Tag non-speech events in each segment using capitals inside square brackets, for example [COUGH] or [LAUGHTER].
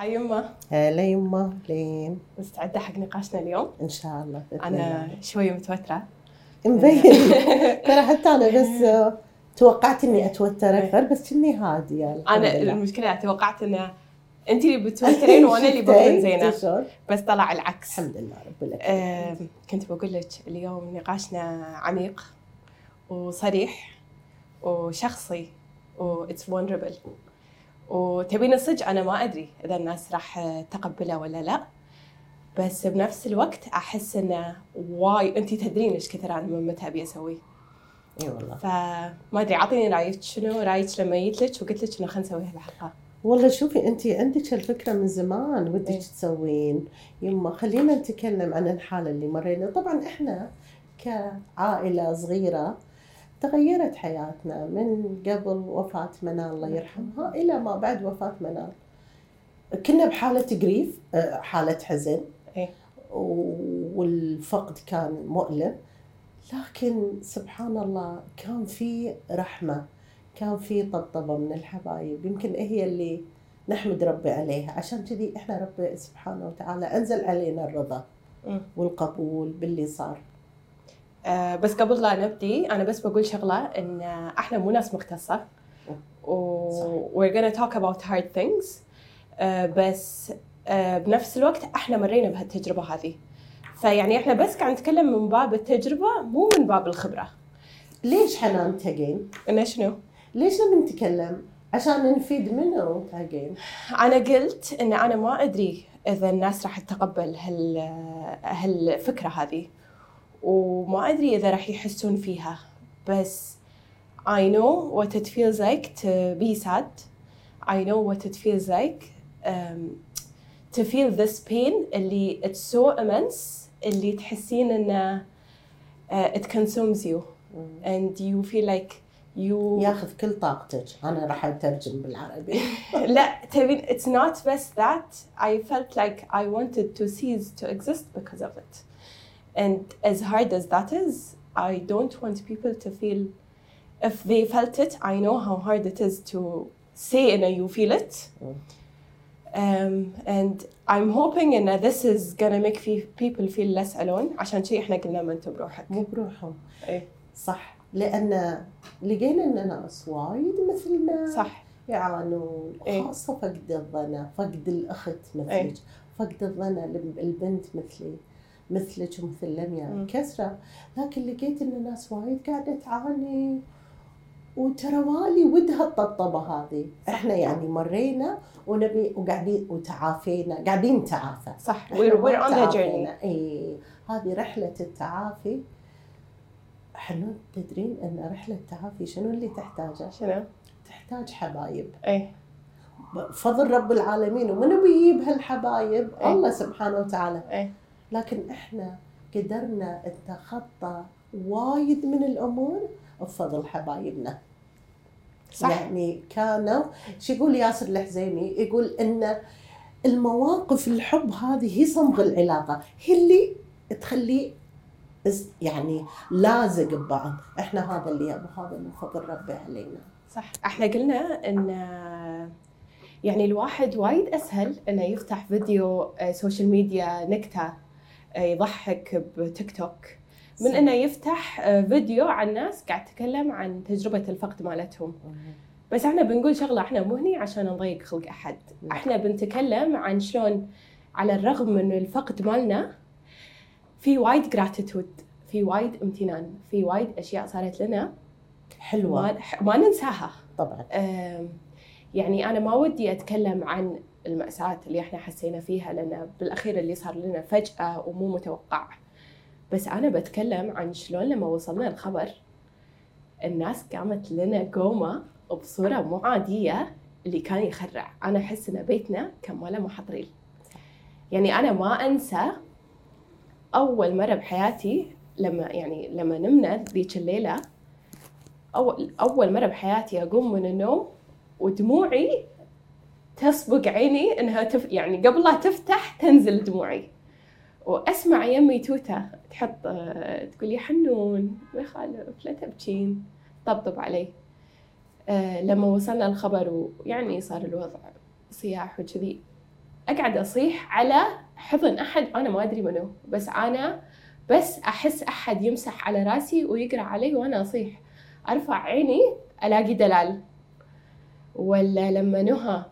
هاي يما هلا يما لين؟ مستعدة حق نقاشنا اليوم؟ إن شاء الله أنا. شوية متوترة. مبين. [LAUGHS] ترى حتى أنا بس توقعت إني أتوتر أكثر بس هادية الحمد أنا. المشكلة توقعت إن أنت اللي بتوترين وأنا اللي بكون زينة؟ بس طلع العكس. الحمد لله رب العالمين كنت بقول لك اليوم نقاشنا عميق وصريح وشخصي و it's vulnerable. وتبين الصدق أنا ما أدري إذا الناس راح تقبله ولا لا بس بنفس الوقت أحس إنه واي أنت تدرين إيش كثر أنا من متى أبي أسوي. إي والله. فما أدري أعطيني رأيك شنو؟ رأيك لما جيت لك وقلت لك إنه خلينا نسوي هالحلقة والله شوفي انت عندك الفكرة من زمان ودك إيه. تسوين. يما خلينا نتكلم عن الحالة اللي مرينا. طبعا إحنا كعائلة صغيرة تغيرت حياتنا من قبل وفاة منال الله يرحمها إلى ما بعد وفاة منال. كنا بحالة جريف آه، حالة حزن. إيه. والفقد كان مؤلم. لكن سبحان الله كان في رحمة كان في طبطبة من الحبايب. يمكن هي اللي نحمد ربي عليها. عشان كذي إحنا ربي سبحانه وتعالى أنزل علينا الرضا مم. والقبول باللي صار. آه، بس قبل لا نبدي أنا بس بقول شغلة إن إحنا مو ناس مختصة. و we're gonna talk about hard things. آه، بس آه، بنفس الوقت إحنا مرينا بهالتجربة هذه. فيعني إحنا بس قاعد نتكلم من باب التجربة مو من باب الخبرة. ليش حنان تاجين؟ إنه شنو؟ ليش نبي نتكلم؟ عشان نفيد منه تاجين أنا قلت إن أنا ما أدري إذا الناس راح تتقبل هال هالفكرة هذه. وما ادري اذا راح يحسون فيها بس I know what it feels like to be sad I know what it feels like um, to feel this pain اللي it's so immense اللي تحسين انه uh, it consumes you and you feel like you ياخذ كل طاقتك انا راح اترجم بالعربي [LAUGHS] لا تبين it's not just that I felt like I wanted to cease to exist because of it and as hard as that is I don't want people to feel if they felt it I know how hard it is to say and you feel it um, and I'm hoping ان this is gonna make fe- people feel less alone عشان شيء احنا قلنا ما انتم بروحك مو بروحهم ايه صح لان لقينا ان ناس وايد مثلنا صح يعانون إيه. خاصة فقد الظنة فقد الأخت مثلك إيه. فقد الظنة الب- البنت مثلي مثلك ومثل لميا مم. كسرة. لكن لقيت إن ناس وايد قاعدة تعاني. وترى والي ودها الطبطبة هذه. إحنا يعني مرينا ونبي وقاعدين وتعافينا. قاعدين نتعافى. صح. on the journey. تعافينا. إي. هذه رحلة التعافي. حنون تدرين إن رحلة التعافي شنو اللي تحتاجه؟ شنو؟ تحتاج حبايب. إيه بفضل رب العالمين. ومنو بيجيب هالحبايب. الله سبحانه وتعالى. إيه لكن إحنا قدرنا نتخطى وايد من الأمور بفضل حبايبنا. صح. يعني كانوا شو يقول ياسر الحزيمي؟ يقول إن المواقف الحب هذه هي صمغ العلاقة هي اللي تخليه يعني لازق ببعض. إحنا هذا اللي يبغى هذا من فضل ربي علينا. صح. إحنا قلنا إن يعني الواحد وايد أسهل إنه يفتح فيديو آه، social media نكتة. آه، يضحك بتيك توك. من. إنه يفتح آه، فيديو عن ناس قاعد تتكلم عن تجربة الفقد مالتهم. بس إحنا بنقول شغلة إحنا مو هني عشان نضيق خلق أحد. نعم. إحنا بنتكلم عن شلون على الرغم من الفقد مالنا في وايد جراتيتود في وايد امتنان في وايد أشياء صارت لنا حلوة. ما, ما ننساها. طبعا. يعني أنا ما ودي أتكلم عن المأساة اللي إحنا حسينا فيها لأن بالأخير اللي صار لنا فجأة ومو متوقع. بس أنا بتكلم عن شلون لما وصلنا الخبر الناس قامت لنا قومة بصورة مو عادية اللي كان يخرع. أنا أحس إن بيتنا كان ماله محضرين يعني أنا ما أنسى أول مرة بحياتي لما يعني لما نمنا ذيك الليلة أول أول مرة بحياتي أقوم من النوم ودموعي تسبق عيني إنها تف... يعني قبل لا تفتح تنزل دموعي. وأسمع يمي توتة تحط آه، تقول يا حنون ما يخالف لا تبكين. طبطب علي. آه، لما وصلنا الخبر ويعني صار الوضع صياح وكذي أقعد أصيح على حضن أحد أنا ما أدري منو بس أنا بس أحس أحد يمسح على رأسي ويقرأ علي وأنا أصيح. أرفع عيني ألاقي دلال. ولا لما نهى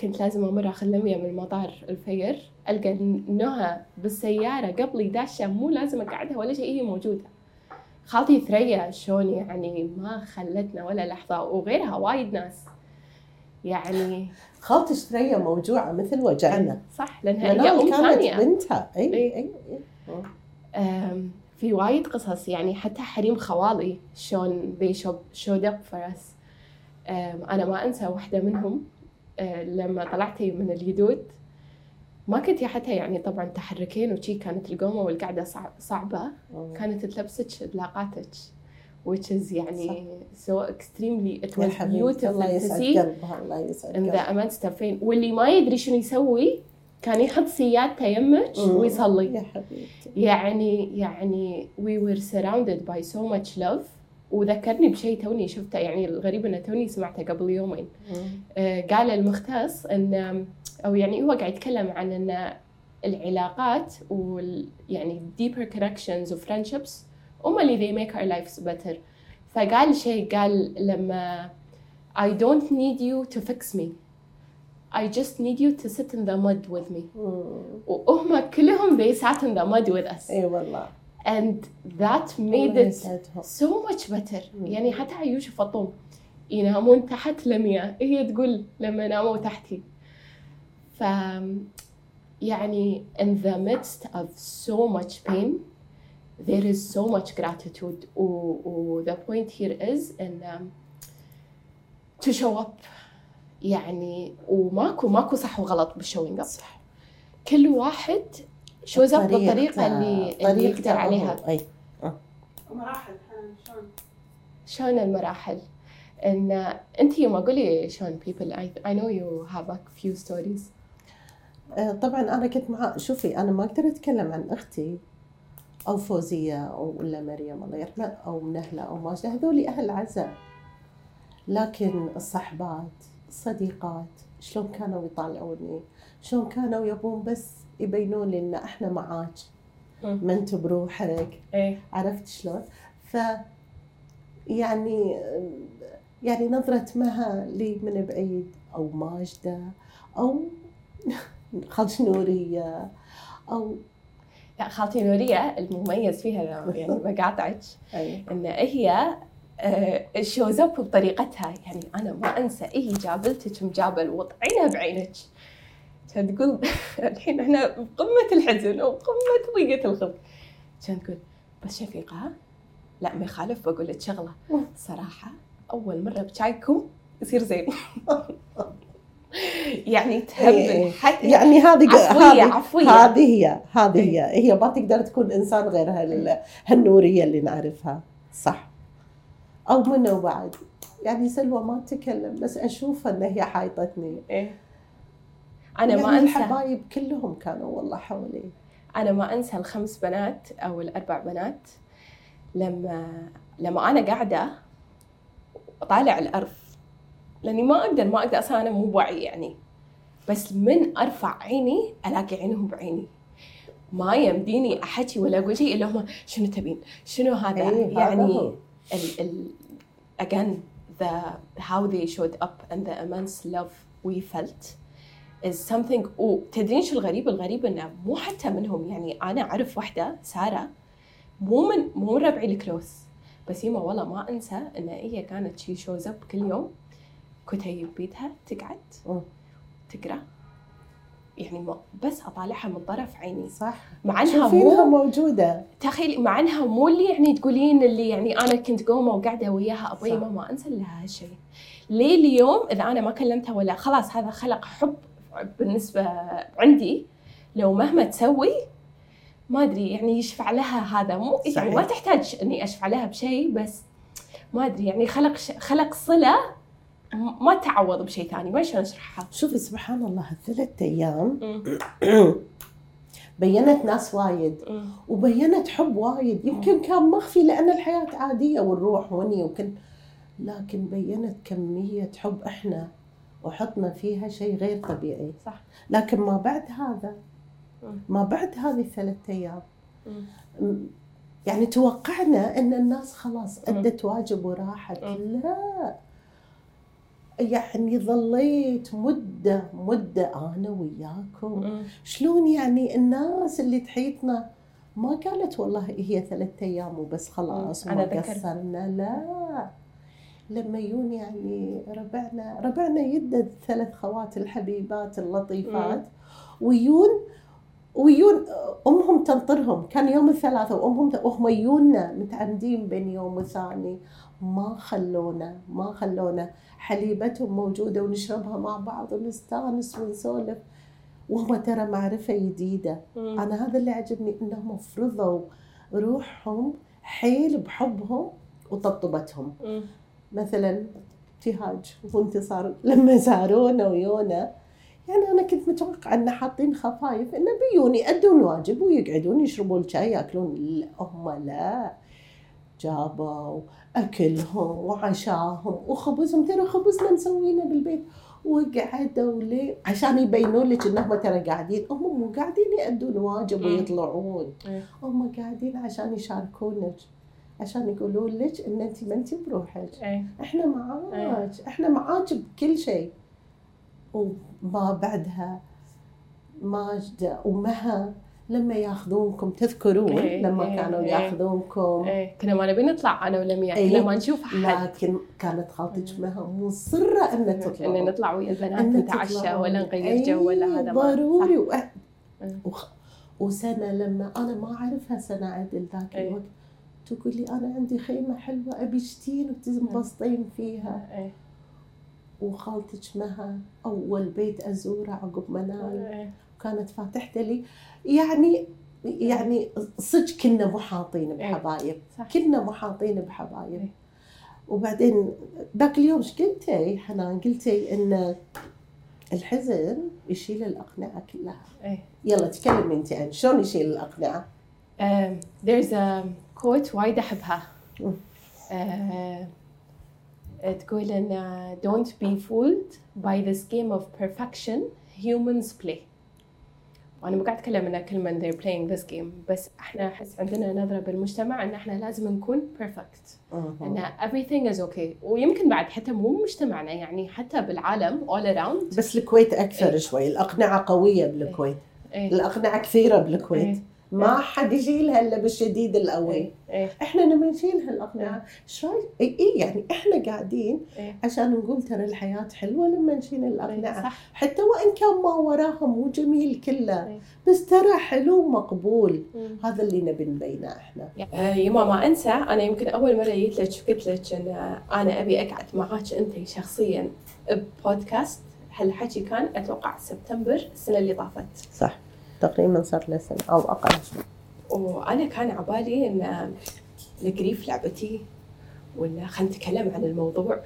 كنت لازم أمر اخذ لمية من مطار الفير ألقى نهى بالسيارة قبلي داشه مو لازم أقعدها ولا شيء هي موجودة. خالتي ثريا شلون يعني ما خلتنا ولا لحظة وغيرها وايد ناس. يعني خالتي ثريا موجوعة مثل وجعنا. صح لأنها هي كانت ثانية. بنتها. أي إي. أي أي. أم، في وايد قصص يعني حتى حريم خوالي شلون they showed- up for us. أم، أنا ما أنسى واحدة منهم. لما طلعتي من اليدود ما كنتي حتى يعني طبعا تحركين وشي كانت القومة والقعدة صع- صعبة. كانت تلبسك دلاقاتك which is يعني so extremely it was beautiful الله يسعد قلبها الله يسعد in the stuffing واللي ما يدري شنو يسوي كان يحط سيادته يمك. ويصلي. يا حبيبتي. يعني يعني we were surrounded by so much love. وذكرني بشيء توني شفته يعني الغريب إنه توني سمعته قبل يومين. آه، قال المختص إن أو يعني هو قاعد يتكلم عن إن العلاقات وال يعني deeper connections و friendships هم اللي they make our lives better. فقال شيء قال لما I don't need you to fix me. I just need you to sit in the mud with me. وهم كلهم they sat in the mud with us. إي والله. And that made it so much better. مم. يعني حتى عيوش فطوم ينامون تحت لمية. هي تقول لما ناموا تحتي. ف يعني in the midst of so much pain there is so much gratitude. و, و the point here is in um, to show up. يعني وماكو ماكو صح وغلط بال showing up صح. كل واحد up طريقته- بالطريقة اللي, اللي يقدر عليها. أي. مراحل شلون؟ شلون المراحل؟ إن أنت يوم قولي شلون people I, I know you have a few stories. آه، طبعا أنا كنت مع شوفي أنا ما أقدر أتكلم عن أختي أو فوزية أو ولا مريم الله يرحمها أو نهلة أو ماجده هذول أهل عزاء لكن الصحبات الصديقات شلون كانوا يطالعوني؟ شلون كانوا يبون بس يبينون لي ان إحنا معاك. ما انت بروحك. إيه. عرفت شلون؟ ف يعني يعني نظرة مها لي من بعيد أو ماجدة أو [LAUGHS] خالتي نورية أو لا خالتي نورية المميز فيها [LAUGHS] يعني بقاطعك. إن هي shows up بطريقتها. يعني أنا ما أنسى هي جابلتك مجابل وطعينها بعينك. كانت تقول [LAUGHS] الحين إحنا بقمه الحزن وبقمه ضيقة الخلق كانت تقول بس شفيقة لا ما يخالف بقول لك شغلة [LAUGHS] صراحة أول مرة بشايكم يصير زين [LAUGHS] يعني إيه. تهبل حتى يعني هذه عفوية، هذه عفوية. هذه هي هذه إيه. هي هي ما تقدر تكون إنسان غير هال هالنورية اللي نعرفها صح أو منه بعد يعني سلوى ما تتكلم بس أشوفها إن هي حايطتني إيه. أنا ما أنسى. الحبايب كلهم كانوا والله حولي. أنا ما أنسى الخمس بنات أو الأربع بنات. لما لما أنا قاعدة اطالع الأرض لأني ما أقدر ما أقدر أصلا أنا مو بوعي يعني. بس من أرفع عيني ألاقي عينهم بعيني. ما يمديني أحكي ولا أقول شيء إلا هم شنو تبين؟ شنو هذا؟ هذا يعني. ال ال again the how they showed up and the immense love we felt. Is something وتدرين شو الغريب؟ الغريب إنه مو حتى منهم يعني أنا أعرف واحدة سارة مو من مو من ربعي ال close بس يما والله ما أنسى إن هي كانت شي shows up كل يوم كتيب بيتها تقعد. تقرأ. يعني ما بس أطالعها من طرف عيني. صح. مع إنها مو موجودة. تخيلي مع إنها مو اللي يعني تقولين اللي يعني أنا كنت قومة وقاعدة وياها أبوي. ماما أنسى لها هالشيء ليه اليوم إذا أنا ما كلمتها ولا خلاص هذا خلق حب بالنسبة عندي لو مهما تسوي ما أدري يعني يشفع لها هذا. مو يعني صحيح. ما تحتاج إني أشفع لها بشيء بس ما أدري يعني خلق ش... خلق صلة ما تعوض بشيء ثاني. ما شلون أشرحها؟ شوفي سبحان الله هالثلاث أيام [COUGHS] بينت ناس وايد. وبينت حب وايد. يمكن كان مخفي لأن الحياة عادية والروح وني وكل. لكن بينت كمية حب إحنا. وحطنا فيها شيء غير طبيعي صح لكن ما بعد هذا. ما بعد هذه الثلاثة أيام مم. م- يعني توقعنا إن الناس خلاص. أدت واجب وراحت. لا يعني ظليت مدة مدة أنا وياكم. شلون يعني الناس اللي تحيطنا ما قالت والله هي ثلاثة أيام وبس خلاص ذكرت. قصرنا لا لما يجون يعني ربعنا ربعنا يدد ثلاث خوات الحبيبات اللطيفات. ويون ويون أمهم تنطرهم. كان يوم الثلاثاء وأمهم وهم يجونا متعمدين بين يوم وثاني. ما خلونا ما خلونا. حليبتهم موجودة ونشربها مع بعض ونستانس ونسولف. وهم ترى معرفة جديدة. أنا هذا اللي عجبني إنهم فرضوا روحهم حيل بحبهم وطبطبتهم. مثلا ابتهاج وانتصار لما زارونا ويونا يعني أنا كنت متوقعه أن حاطين خفايف انه بيون يأدون واجب ويقعدون يشربون الشاي يأكلون. لا هم لا. جابوا أكلهم وعشاهم وخبزهم. ترى خبزنا مسوينه بالبيت. وقعدوا لي عشان يبينون لك انهم ترى قاعدين. هم مو قاعدين يأدون واجب. ويطلعون. هم قاعدين عشان يشاركونك. عشان يقولون لك إن أنت ما أنت بروحك إيه. إحنا معاك إحنا معاك بكل شيء وما بعدها ماجدة ومها لما ياخذونكم تذكرون إيه، لما إيه، كانوا إيه. ياخذونكم إيه كنا ما نبي نطلع أنا ولميا إيه. كنا ما نشوف أحد لكن كانت خالتك مها مصرة ان ان تطلعوا نطلع ويا البنات نتعشى. ولا نغير جو ولا أي هذا ضروري. وأ... إيه. وسنة لما أنا ما أعرفها سنة عدل ذاك إيه. الوقت تقول لي أنا عندي خيمة حلوة أبي تجتين وتنبسطين فيها إيه. وخالتك مها أول بيت أزوره عقب منال إيه. كانت فاتحته لي يعني يعني صدق كنا محاطين إيه. بحبايب. كنا محاطين بحبايب إيه. وبعدين ذاك اليوم إيش قلتي حنان قلتي إن الحزن يشيل الأقنعة كلها إيه. يلا تكلمي انت عن شلون يشيل الأقنعة Um, there's a quote وايد أحبها. مم. uh, تقول إن don't be fooled by this game of perfection. Humans play. وأنا مو قاعد أتكلم إن كل من they're playing this game بس إحنا أحس عندنا نظرة بالمجتمع إن إحنا لازم نكون perfect. إن everything is okay. ويمكن بعد حتى مو مجتمعنا يعني حتى بالعالم all around. بس الكويت أكثر إيه. شوي الأقنعة قوية بالكويت. إيه. الأقنعة كثيرة بالكويت. إيه. ما حد يشيلها إلا بالشديد القوي. إيه. إيه. إحنا لما نشيلها الأقنعة. إيش رايك اي إي يعني إحنا قاعدين إيه. عشان نقول ترى الحياة حلوة لما نشيل الأقنعة. صح. حتى وإن كان ما وراها مو جميل كله. إيه. بس ترى حلو ومقبول. مم. هذا اللي نبي نبينه إحنا. آه، يما ما أنسى أنا يمكن أول مرة جيت لك وقلت لك إن أنا أبي أقعد معاك أنت شخصيا ببودكاست. هالحكي كان أتوقع سبتمبر السنة اللي طافت. صح. تقريبا صار له سنة أو أقل وأنا كان عبالي إن القريف لعبتي وان خلينا نتكلم عن الموضوع.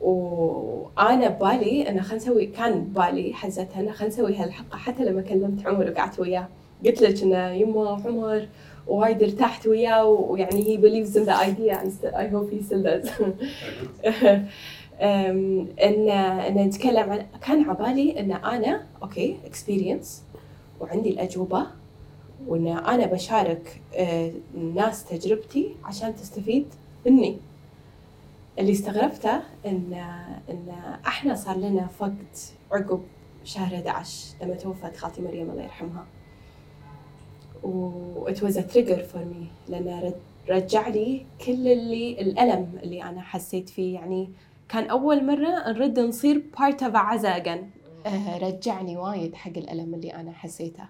وأنا ببالي إن خلينا نسوي كان ببالي حزتها إن خلينا نسوي هالحلقة. حتى لما كلمت عمر وقعدت وياه قلت لك انه يما عمر وايد ارتحت وياه ويعني believes in the idea and st- I hope he still [LAUGHS] ان إن نتكلم عن كان عبالي إن أنا أوكي experience وعندي الأجوبة وإن أنا بشارك آه، الناس تجربتي عشان تستفيد مني. اللي استغربته إن إن إحنا صار لنا فقد عقب شهر 11 لما توفت خالتي مريم الله يرحمها. و it was a trigger for me لأنه رجع لي كل اللي الألم اللي أنا حسيت فيه. يعني كان أول مرة نرد نصير part of عزا again. آه، رجعني وايد حق الألم اللي أنا حسيته.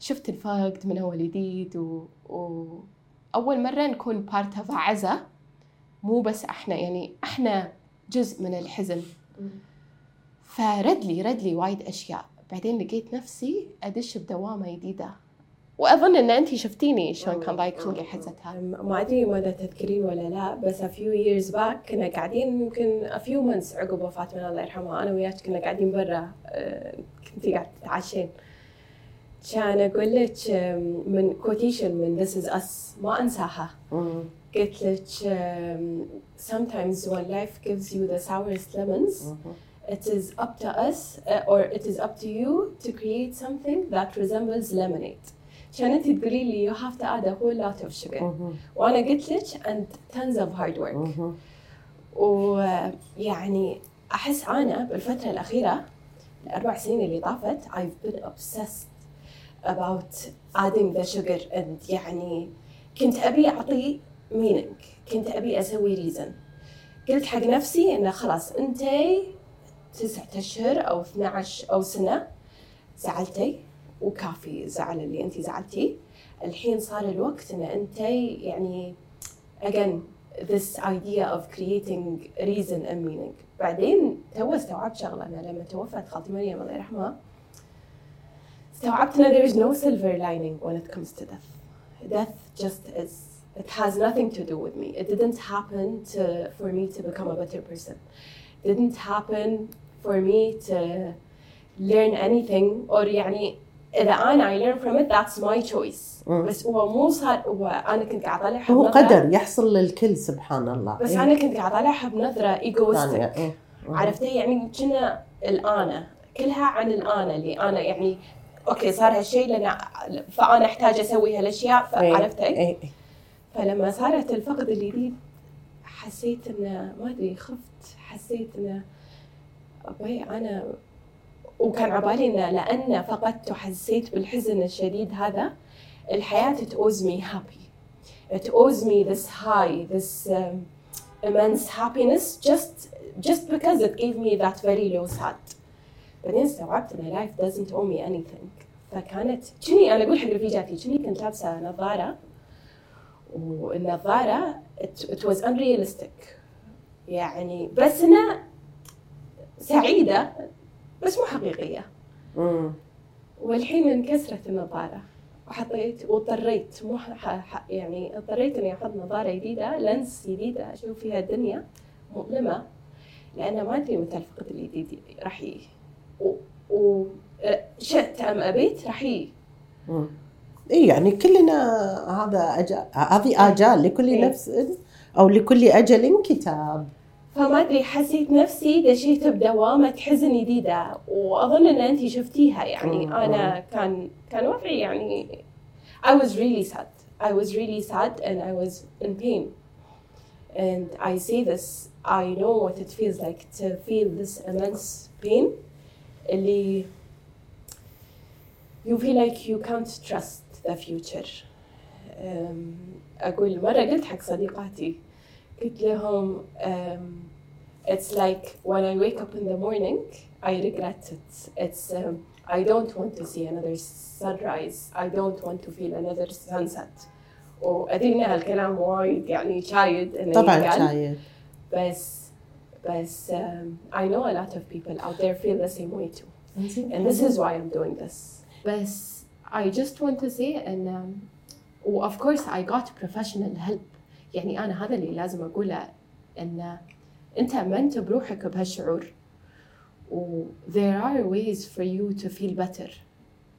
شفت الفقد من أول جديد و... و... أول مرة نكون of a عزا. مو بس إحنا يعني إحنا جزء من الحزن. فرد لي رد لي وايد أشياء. بعدين لقيت نفسي أدش بدوامة جديدة. وأظن إن انت شفتيني شلون كان ضايق خلقي حزتها ما أدري ماذا تذكرين ولا لا بس a few years back كنا قاعدين يمكن a few months عقب وفاة من الله يرحمها. أنا وياك كنا قاعدين برا آه، كنتي قاعدة تتعشين. كان أقول لك من كوتيشن من This is Us ما أنساها. قلت لك sometimes when life gives you the sourest lemons it is up to us or it is up to you to create something that resembles lemonade. عشان انت تقولي لي to add a whole lot of sugar مهم. وأنا قلت لك tons of hard work مهم. ويعني أحس أنا بالفترة الأخيرة الأربع سنين اللي طافت I've been obsessed about adding the sugar and يعني كنت أبي أعطي meaning كنت أبي أسوي reason قلت حق نفسي انه خلاص أنتي تسعة أشهر أو 12 أو سنة زعلتي وكافي الزعل اللي انت زعلتيه الحين صار الوقت ان انتي يعني again this idea of creating reason and meaning بعدين تو استوعبت شغله أنا لما توفت خالتي مريم الله يرحمها استوعبت ان there is no silver lining when it comes to death death just is it has nothing to do with me it didn't happen to for me to become a better person didn't happen for me to learn anything or يعني إذا أنا learn from it that's my choice مم. بس هو مو صار هو أنا كنت قاعد اطالعها هو قدر يحصل للكل سبحان الله بس إيه. أنا كنت قاعد اطالعها بنظره ايجوستيك إيه. عرفتي يعني كنا الانا كلها عن الانا اللي أنا يعني أوكي صار هالشيء لأن فأنا أحتاج أسوي هالأشياء. فعرفتي إيه. إيه. فلما صارت الفقد الجديد حسيت إنه ما أدري خفت حسيت إنه أنا وكان عبالي انه لأن فقدت وحسيت بالحزن الشديد هذا الحياة to owes me happy to owes me this high this immense happiness just just because it gave me that very low sad بعدين استوعبت ان life doesn't owe me anything. فكانت شني أنا أقول حق رفيجاتي؟ شني كنت لابسة؟ نظارة. والنظارة it, it was unrealistic. يعني بس انها سعيدة بس مو حقيقية مم. والحين انكسرت النظارة وحطيت واضطريت مو يعني اضطريت إني أحط نظارة جديدة لينس جديدة أشوف فيها الدنيا مؤلمة لأن ما أدري متى الفقد الجديد راح يجي و, و شئت أم أبيت راح يجي. اي يعني كلنا هذا أجل هذه آجال لكل إيه. نفس أو لكل أجل كتاب فما ادري حسيت نفسي دشيت بدوامه حزن جديده واظن ان انت شفتيها يعني. أنا كان كان وضعي يعني I was really sad I was really sad and I was in pain and I say this I know what it feels like to feel this immense pain اللي you feel like you can't trust the future أم، أقول مرة قلت حق صديقاتي قلت لهم um, it's like when I wake up in the morning I regret it it's um, I don't want to see another sunrise I don't want to feel another sunset وأدري إن هالكلام وايد يعني شايد إنه طبعا ينقال، شايد بس بس um, I know a lot of people out there feel the same way too إنزين. and this is why I'm doing this. بس I just want to say and um, و of course I got professional help يعني أنا هذا اللي لازم أقوله إن أنت أمنت بروحك بهالشعور و there are ways for you to feel better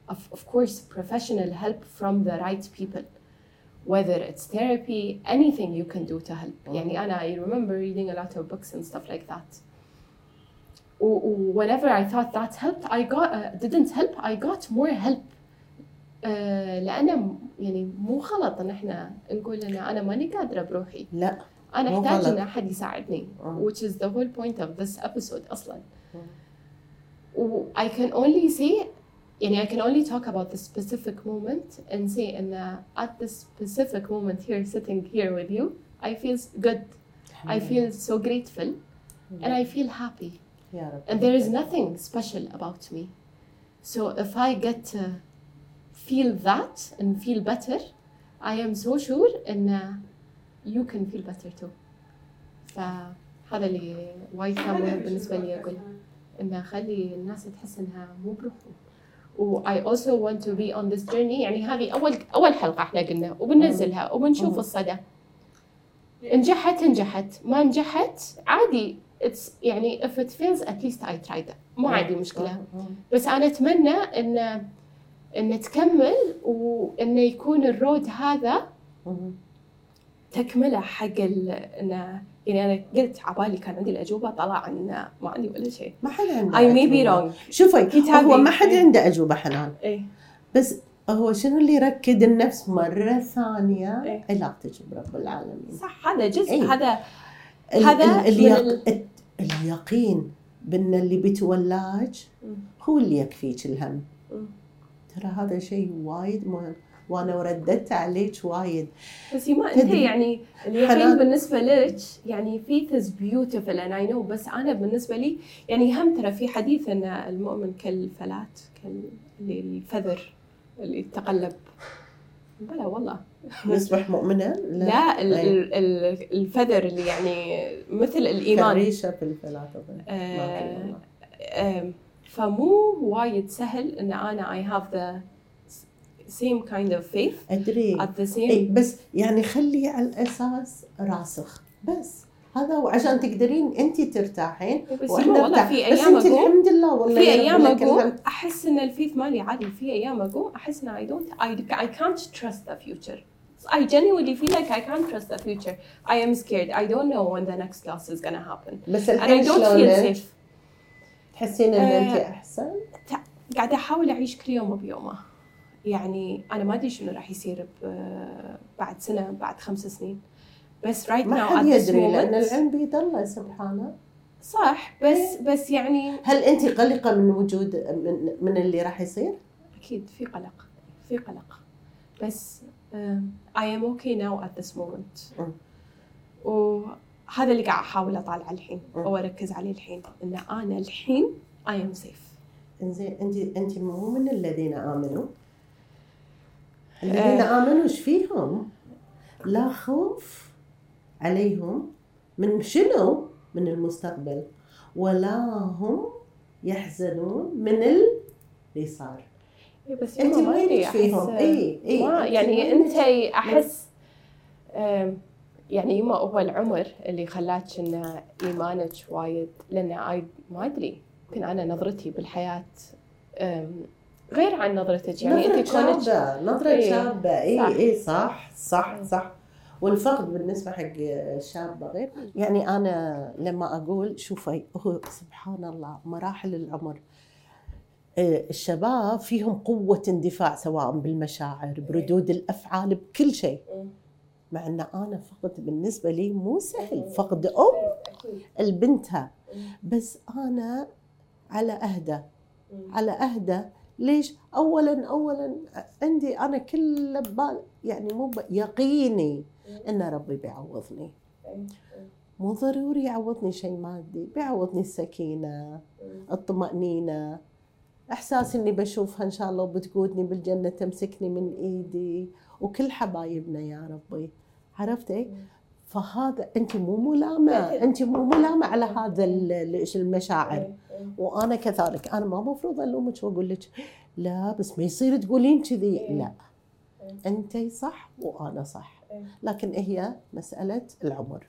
of, of course professional help from the right people whether it's therapy anything you can do to help يعني أنا I remember reading a lot of books and stuff like that و- و- whenever I thought that helped I got uh, didn't help I got more help Uh, م- يعني مو غلط إن إحنا نقول إن أنا ماني قادرة بروحي لا أحتاج غلط. إن أحد يساعدني آه. which is the whole point of this episode أصلا مم. و I can only say يعني I can only talk about the specific moment and say إن at this specific moment here sitting here with you I feel good I feel so grateful and I feel happy and there is nothing special about me. So if I get to feel that and feel better, I am so sure uh, you can feel better too. فهذا اللي وايد كان مهم بالنسبة لي أقول. إن أخلي الناس تحس إنها مو بروحهم. و I also want to be on this journey. يعني هذه أول أول حلقة إحنا قلنا. وبننزلها وبنشوف. الصدى. نجحت نجحت. ما نجحت عادي. It's يعني if it fails at least I tried. it مو عندي مشكلة. بس أنا أتمنى إن إن تكمل وإنه يكون الرود هذا مم. تكملة حق ال... إنه يعني أنا قلت عبالي كان عندي الأجوبة طلع إن ما عندي ولا شيء ما حد عنده may be أجوبة. wrong شوفي كتابي. هو ما حد إيه. عنده أجوبة حنان إيه بس هو شنو اللي يركد النفس مرة ثانية إيه. علاقتك برب العالمين صح هذا جزء إيه. هذا ال- هذا ال- اليق... ال- ال- اليقين بأن اللي بتولاج مم. هو اللي يكفيك الهم. ترى هذا شيء وايد مهم. وأنا ورددت عليك وايد. بس ما أنت. يعني اليقين. بالنسبة لك يعني faith is beautiful and I know بس أنا بالنسبة لي يعني هم ترى في حديث أن المؤمن كالفلات كال اللي يتقلب. بلا والله. نصبح مؤمنة؟ لا. أي. ال- ال- الفذر اللي يعني مثل الإيمان. كالريشه في الفلات في آه، فمو وايد سهل إن أنا I have the same kind of faith. أدري. At the same إي بس يعني خلي على الأساس راسخ. بس. هذا هو عشان تقدرين انت ترتاحين بس وإحنا والله. في بس أيام انت أقوم. الحمد لله والله في أيام أقوم. أحس إن الفيث مالي عادي في أيام أقوم أحس إن don't I, I can't trust the future. I genuinely feel like I can't trust the future. I am scared. I don't know when the next loss is gonna happen. بس and I don't feel safe. تحسين إن انت آه، أحسن؟ قاعدة أحاول أعيش كل يوم بيومه يعني أنا ما أدري شنو راح يصير بعد سنة بعد خمس سنين بس right ما now حد يدري لأن العلم بيد الله سبحانه صح بس بس يعني هل انت قلقة من وجود من, من اللي راح يصير؟ أكيد في قلق في قلق بس um, I am okay now at this moment مم. وهذا اللي قاعد أحاول أطالع الحين مم. أو أركز عليه الحين إن أنا الحين I am safe إنزين انت انت مو من الذين آمنوا الذين آمنوا إيش فيهم؟ لا خوف عليهم من شنو؟ من المستقبل ولا هم يحزنون من اللي صار إيه بس انت وينك فيهم؟ اي اي أنت يعني؟ أنت أحس يعني يما هو العمر اللي خلاك ان إيمانك وايد لأن اي ما أدري يمكن أنا نظرتي بالحياة غير عن نظرتك. يعني نظرة أنت كونك شابة نظرة إيه، شابة. اي صح. اي صح صح إيه. صح. والفقد بالنسبة حق الشابة غير. يعني أنا لما أقول شوفي هو سبحان الله مراحل العمر. آه، الشباب فيهم قوة اندفاع سواء بالمشاعر بردود الأفعال بكل شيء. مع أن أنا فقد بالنسبة لي مو سهل. فقد أم البنتها. بس أنا على أهدى. على أهدى. ليش؟ أولا أولا عندي أنا كل بال يعني مو يقيني إن ربي بيعوضني. مو ضروري يعوضني شيء مادي. بيعوضني السكينة الطمأنينة. إحساس إني بشوفها إن شاء الله وبتقودني بالجنة تمسكني من إيدي. وكل حبايبنا يا ربي. عرفتي؟ فهذا أنت مو ملامة. أنت مو ملامة على هذا ال- ال- المشاعر. وأنا كذلك. أنا ما المفروض ألومك وأقول لك لا بس ما يصير تقولين كذي. إيه. لا. انت صح وأنا صح. إيه. لكن هي مسألة العمر.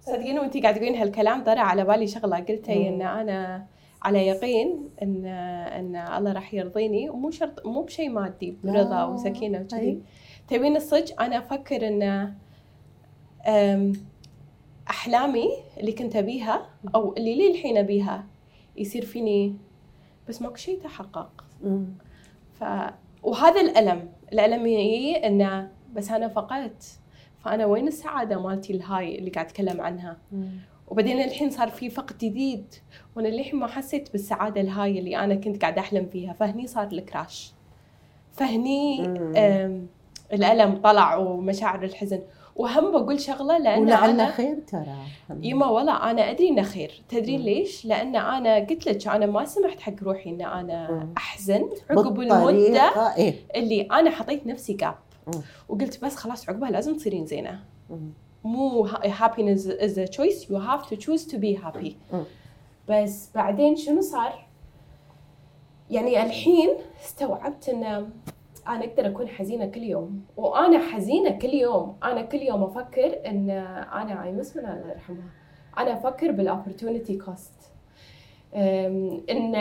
صدقيني وانت قاعد تقولين هالكلام طرى على بالي شغلة. قلتي إن أنا على يقين ان إن الله راح يرضيني. ومو شرط مو بشيء مادي. برضا وسكينة وكذي. تبين الصدق أنا أفكر إن أحلامي اللي كنت أبيها أو اللي لي الحين أبيها يصير فيني بس ماكو شيء تحقق. ف وهذا الألم. الألم يجي انه بس أنا فقدت. فأنا وين السعادة مالتي ال high اللي قاعد أتكلم عنها؟ وبعدين الحين صار في فقد جديد. وأنا للحين ما حسيت بالسعادة ال high اللي أنا كنت قاعدة أحلم فيها. فهني صار ال crash. فهني الألم طلع ومشاعر الحزن وهم بقول شغلة لأن ولعل أنا خير ترى يما والله أنا أدري إنه خير تدرين. ليش لأن أنا قلت لك أنا ما سمحت حق روحي إن أنا. أحزن عقب المدة إيه. اللي أنا حطيت نفسي جاب. وقلت بس خلاص عقبها لازم تصيرين زينة. مو happiness is a choice you have to choose to be happy مم. بس بعدين شنو صار يعني الحين استوعبت ان أنا أقدر أكون حزينة كل يوم. وأنا حزينة كل يوم. أنا كل يوم أفكر إن أنا I miss من الله يرحمها. أنا أفكر بال opportunity cost إن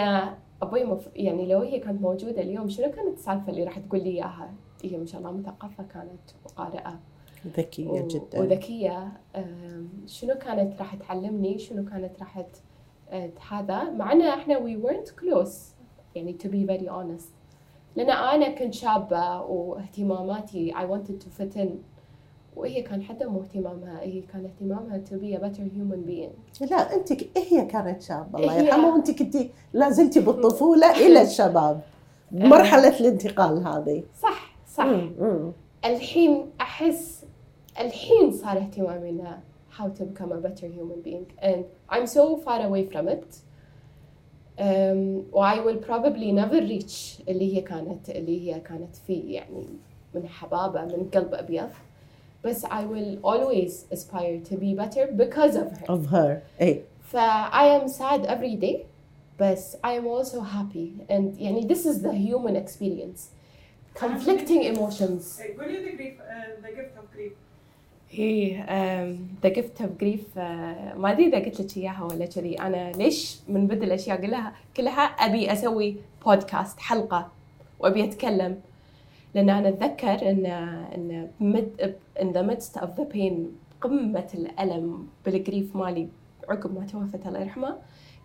أبوي مف... يعني لو هي كانت موجودة اليوم شنو كانت السالفة اللي راح تقول لي إياها؟ هي ما شاء الله مثقفة كانت وقارئة. ذكية و- جدا. وذكية. شنو كانت راح تعلمني؟ شنو كانت راح هذا؟ مع إن إحنا we weren't close. يعني to be very honest. لأن أنا كنت شابة واهتماماتي I wanted to fit in. وهي كان حتى مو اهتمامها هي كان اهتمامها to be a better human being. لا انت هي كانت شابة. الله يرحمها. وانت كنتي لا زلتي بالطفولة [LAUGHS] إلى الشباب. مرحلة الانتقال هذه. صح صح. الحين أحس الحين صار اهتمامي انه how to become a better human being. And I'm so far away from it. um, و I will probably never reach اللي هي كانت اللي هي كانت فيه يعني من حبابة من قلب أبيض بس I will always aspire to be better because of her of her اي ف I am sad every day بس I am also happy and يعني this is the human experience conflicting emotions إيه، قولي ذا جريف ذا جيفت اوف جريف هي the gift of grief ما أدري إذا قلت لك إياها ولا كذي أنا ليش من بدل الأشياء كلها كلها أبي أسوي بودكاست حلقة وأبي أتكلم؟ لأن أنا أتذكر إن إن in the midst of the pain قمة الألم بال grief مالي عقب ما توفت الله يرحمها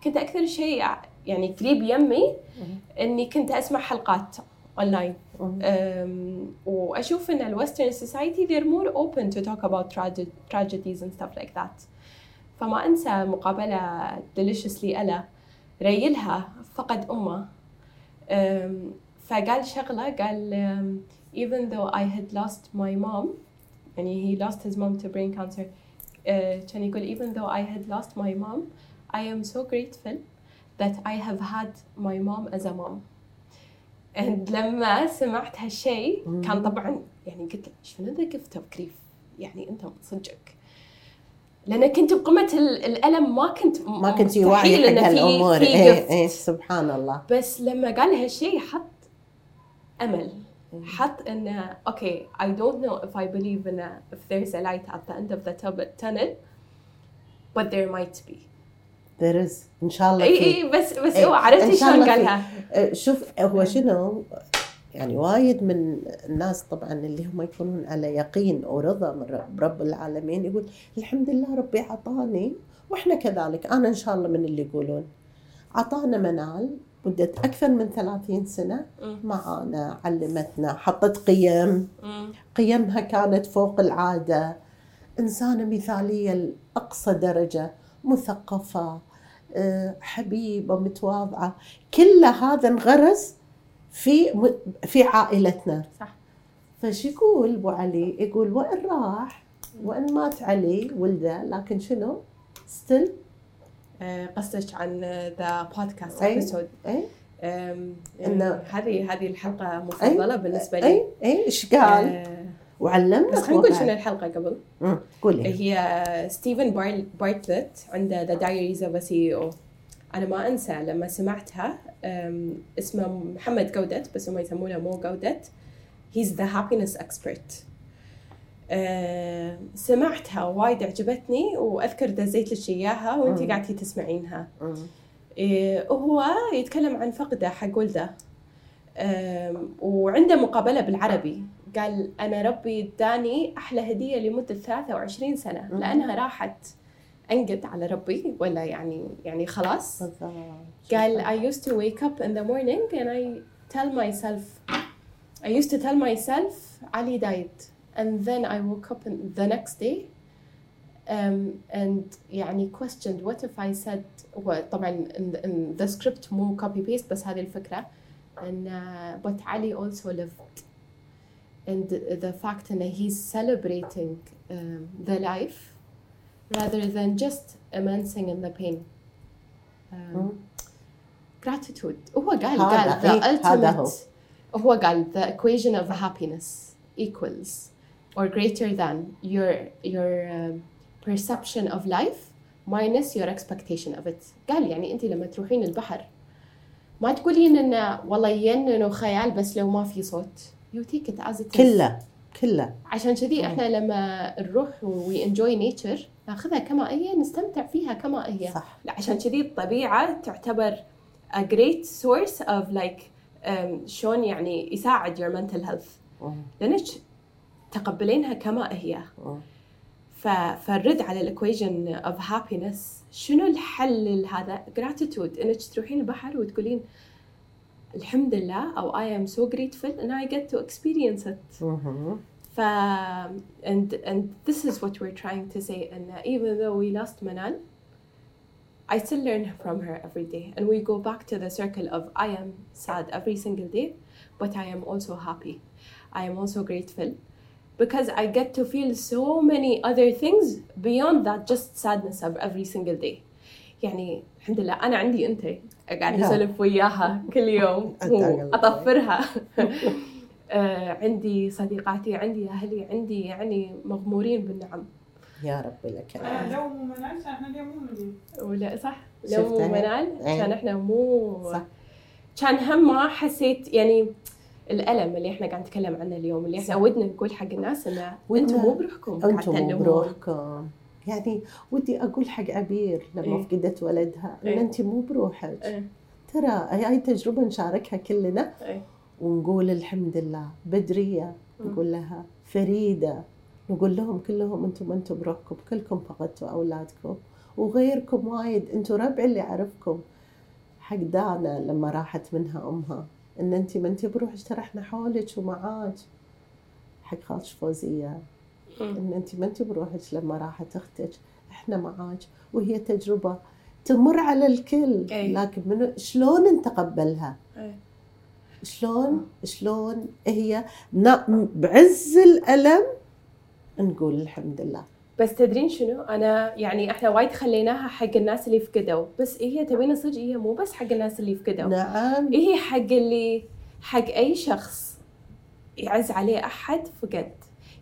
كنت أكثر شيء يعني قريب يمي إني كنت أسمع حلقات. اونلاين um, واشوف ان الويسترن سوسايتي they're more open to talk about trage- tragedies and stuff like that فما انسى مقابله deliciously الا ريلها فقد امه um, فقال شغله قال um, even though I had lost my mom يعني he lost his mom to brain cancer uh, كان يقول even though I had lost my mom I am so grateful that I have had my mom as a mom and لما سمعت هالشيء كان طبعا يعني قلت له شنو the gift of grief يعني أنت صدقك. لأن كنت بقمه ال- الألم ما كنت ما واعيه إنه حق في- هالامور في اي. اي سبحان الله. بس لما قال هالشيء حط أمل. حط انه أوكي I don't know if I believe in a, if there's a light at the end of the tub- tunnel but there might be. There is. ان شاء الله إي اي بس بس إيه، هو عرفتي شلون. قالها؟ أه، شوف هو شنو؟ يعني وايد من الناس طبعا اللي هم يكونون على يقين ورضا من رب, العالمين يقول الحمد لله ربي عطاني وإحنا كذلك. أنا ان شاء الله من اللي يقولون. عطانا منال مدة أكثر من 30 سنة. معانا علمتنا حطت قيم. قيمها كانت فوق العادة. إنسانة مثالية لأقصى درجة مثقفة آه، حبيبة متواضعة كل هذا انغرس في في عائلتنا. صح. فش يقول أبو علي؟ يقول وإن راح وإن مات علي ولده لكن شنو؟ still آه، قصدك عن the podcast. episode أي. إنه- هذه هذه الحلقة مفضلة بالنسبة لي. اي أي إيش قال؟ آه، وعلمنا بس خلينا نقول. شنو الحلقة قبل. قولي هي ستيفن بار- بارتلت عنده The Diary of a CEO أنا ما أنسى لما سمعتها اسمه محمد جودت بس هم يسمونه مو جودت. he's the happiness expert سمعتها وايد عجبتني وأذكر دزيت لك إياها وانت مم. قاعدتي تسمعينها. إيه، هو يتكلم عن فقده حق ولده. وعنده مقابلة بالعربي. قال أنا ربي اداني أحلى هدية لمدة 23 سنة. لأنها راحت أنقد على ربي ولا يعني يعني خلاص. قال I used to wake up in the morning and I tell myself I used to tell myself Ali died and then I woke up in the next day um, and يعني questioned what if I said وطبعا in, in the script مو copy paste بس هذه الفكرة and uh, but Ali also lived and the fact that he's celebrating um, the life rather than just immersing in the pain um, مم. gratitude هو قال هذا- قال the إيه، هذا هو. ultimate هو قال the equation of happiness equals or greater than your your um, perception of life minus your expectation of it قال يعني انت لما تروحين البحر ما تقولين انه والله ينن خيال بس لو ما في صوت It is. كله كله. عشان كذي إحنا لما نروح we enjoy nature ناخذها كما هي نستمتع فيها كما هي. صح. عشان كذي الطبيعة تعتبر a great source of like um, شلون يعني يساعد your mental health. مم. لأنك تقبلينها كما هي. فالرد على الايكويشن اوف هابينس شنو الحل لهذا؟ gratitude. إنك تروحين البحر وتقولين الحمد لله او I am so grateful and I get to experience it. مهم. ف and and this is what we're trying to say and even though we lost Manal I still learn from her every day and we go back to the circle of I am sad every single day but I am also happy I am also grateful because I get to feel so many other things beyond that just sadness of every single day يعني الحمد لله أنا عندي أنت قاعد. أسولف وياها كل يوم. [LAUGHS] وأطفرها [LAUGHS] [LAUGHS] آه، عندي صديقاتي عندي أهلي عندي يعني مغمورين بالنعم يا رب لك أنا الحمد. لو مو منال إحنا اليوم مو ولا صح لو؟ مو منال إيه. كان إحنا مو صح. كان هم ما حسيت يعني الألم اللي إحنا قاعد نتكلم عنه اليوم اللي إحنا. ودنا نقول حق الناس انه أنتم مو بروحكم قاعد أنتم تألمون. بروحكم يعني ودي أقول حق عبير لما إيه. فقدت ولدها ان إيه. انت مو بروحك إيه. ترى هاي تجربة نشاركها كلنا إيه. ونقول الحمد لله بدرية. نقول لها فريدة نقول لهم كلهم أنتم أنتم بروحكم كلكم فقدتوا أولادكم وغيركم وايد أنتم ربع اللي أعرفكم حق دانا لما راحت منها أمها إن انت ما انت بروحك ترى إحنا حولك ومعاك حق خالش فوزية. إن انت ما انت بروحك لما راحت أختك إحنا معاك وهي تجربة تمر على الكل. أي. لكن منو شلون نتقبلها؟ إيه. شلون شلون هي بعز الألم؟ نقول الحمد لله. بس تدرين شنو؟ أنا يعني إحنا وايد خليناها حق الناس اللي فقدوا. بس هي تبين صدق هي مو بس حق الناس اللي فقدوا. نعم. هي حق اللي حق أي شخص يعز عليه أحد فقد.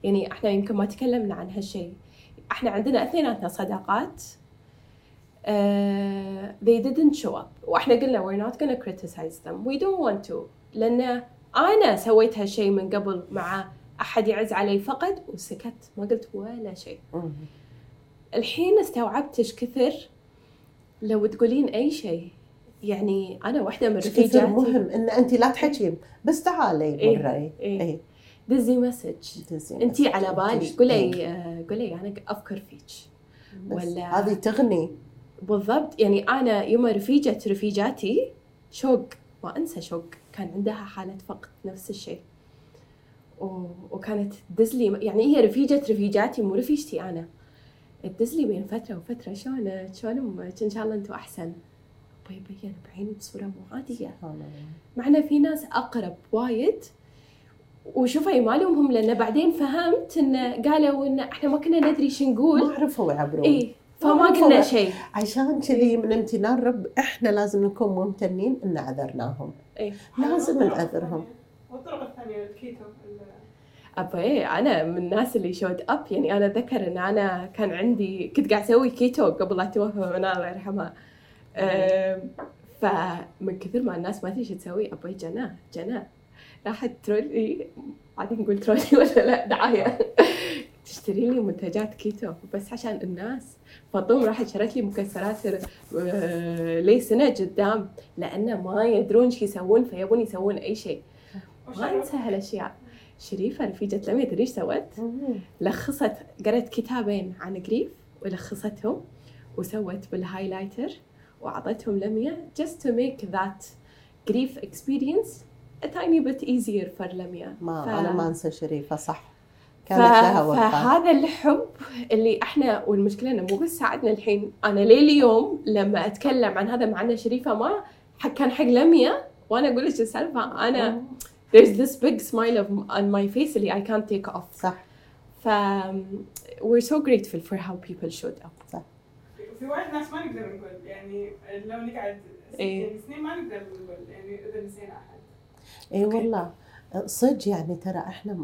يعني إحنا يمكن ما تكلمنا عن هالشيء. إحنا عندنا اثنيناتنا صداقات. uh, they didn't show up. وإحنا قلنا we're not gonna criticize them. We don't want to. لأن أنا سويت هالشيء من قبل مع أحد يعز علي فقد وسكت. ما قلت ولا شيء. الحين استوعبت إيش كثر لو تقولين أي شيء. يعني أنا واحدة من رفيجاتي مهم إن انت لا تحكين بس تعالي إيه. مري إيه. دزي message message. على بالي. قولي قولي أنا أفكر فيك. ولا- هذه تغني. بالضبط. يعني أنا يوم رفيجة رفيجاتي شوق. ما انسى شوق. كان عندها حالة فقد نفس الشيء. وكانت تدزلي يعني هي رفيجة رفيجاتي مو رفيجتي أنا. تدزلي بين فترة وفترة. شلونك؟ شلون أمك إن شاء الله أنتم أحسن. بيبين بعيني بصورة مو عادية. معنا في ناس أقرب وايد. وشوفي ما لومهم لأن بعدين فهمت إن قالوا إن إحنا ما كنا ندري شو ما نقول عرفوا يعبرون. اي فما ما قلنا. شيء. عشان كذي من امتنان رب إحنا لازم نكون ممتنين إن عذرناهم اي لازم نعذرهم. والطرق الثانية الكيتو ال- أبا إيه أنا من الناس اللي showed up يعني أنا أتذكر إن أنا كان عندي كنت قاعد أسوي كيتو قبل لا توفى منال الله يرحمها أم، فمن كثر ما الناس ما تدري شو تسوي. أبوي جناه جناه راحت ترولي عادي نقول ترولي [LAUGHS] ولا لا؟ دعاية. تشتري لي منتجات كيتو. بس عشان الناس. فطوم راحت شرت لي مكسرات آه، لي سنه قدام. لأنه ما يدرون شو يسوون فيبون يسوون أي شيء. ما انسى هالاشياء شريفة رفيجة لميا تدري إيش سوت؟ لخصت قرأت كتابين عن grief ولخصتهم وسوت بال highlighter وأعطتهم لميا just to make that grief experience. A tiny bit easier for لميا ما ف- أنا ما أنسى شريفه صح ف... كانت لها وفاه فهذا الحب اللي إحنا والمشكلة إنه مو بس ساعدنا الحين. أنا ليه اليوم لما أتكلم عن هذا مع إن شريفة ما حق كان حق لميا وأنا أقول لك السالفة؟ أنا there's this big smile of, on my face اللي I can't take off. صح. ف we're so grateful for how people showed up. في وايد ناس ما نقدر نقول يعني لو نقعد إيه. سنين ما نقدر نقول يعني إذا نسينا أحد. اي أوكي. والله صدق يعني ترى إحنا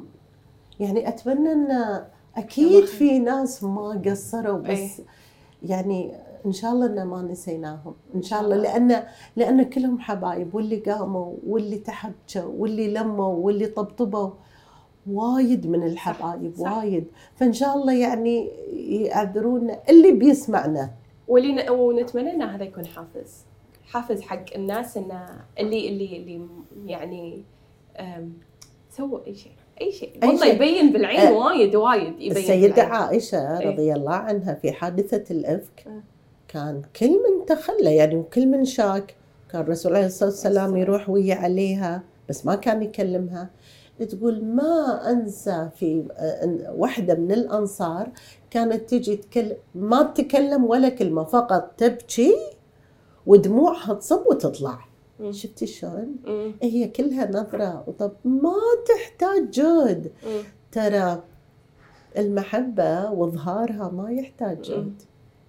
يعني أتمنى إن أكيد. في ناس ما قصروا بس إيه. يعني إن شاء الله ان ما نسيناهم إن شاء الله لأن لأن كلهم حبايب واللي قاموا واللي تحكوا واللي لموا واللي طبطبوا وايد من الحبايب صح. وايد فإن شاء الله يعني يعذرونا اللي بيسمعنا واللي ن... ونتمنى إن هذا يكون حافز حافز حق الناس انه اللي اللي اللي يعني. سووا أي شيء أي شيء أي والله شيء. يبين بالعين آه، وايد وايد يبين السيدة بالعين. عائشة إيه. رضي الله عنها في حادثة الإفك آه. كان كل من تخلى يعني وكل من شاك كان الرسول عليه الصلاة والسلام. يروح ويا عليها بس ما كان يكلمها تقول ما أنسى في آه، إن واحدة من الأنصار كانت تجي تكلم ما تتكلم ولا كلمة فقط تبكي ودموعها تصب وتطلع مم. شفتي شلون؟ مم. هي كلها نظرة وطب ما تحتاج جهد. ترى المحبة وإظهارها ما يحتاج. جهد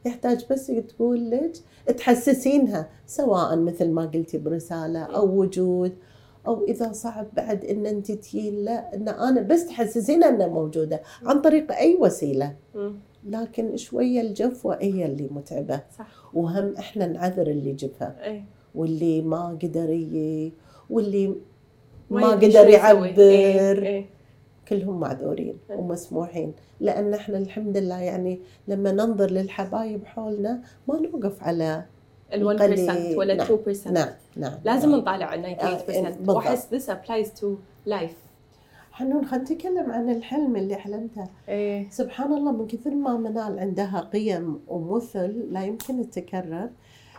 يحتاج بس تقول لك تحسسينها سواء مثل ما قلتي برسالة أو وجود أو إذا صعب بعد إن أنت تجين لا إن أنا بس تحسسينها إنها موجودة عن طريق أي وسيلة مم. لكن شوية الجفوة هي اللي متعبة صح وهم إحنا نعذر اللي جفها إيه واللي ما قدر يجي واللي ما قدر يسوي. يعبر إيه. إيه. كلهم معذورين إيه. ومسموحين لأن إحنا الحمد لله يعني لما ننظر للحبايب حولنا ما نوقف على ال 1% قليل. ولا نعم. 2% نعم نعم لازم نعم. نطالع ال آه، 98% بالضبط. واحس this applies to life حنون خلينا نتكلم عن الحلم اللي حلمته. إيه. سبحان الله من كثر ما منال عندها قيم ومثل لا يمكن تتكرر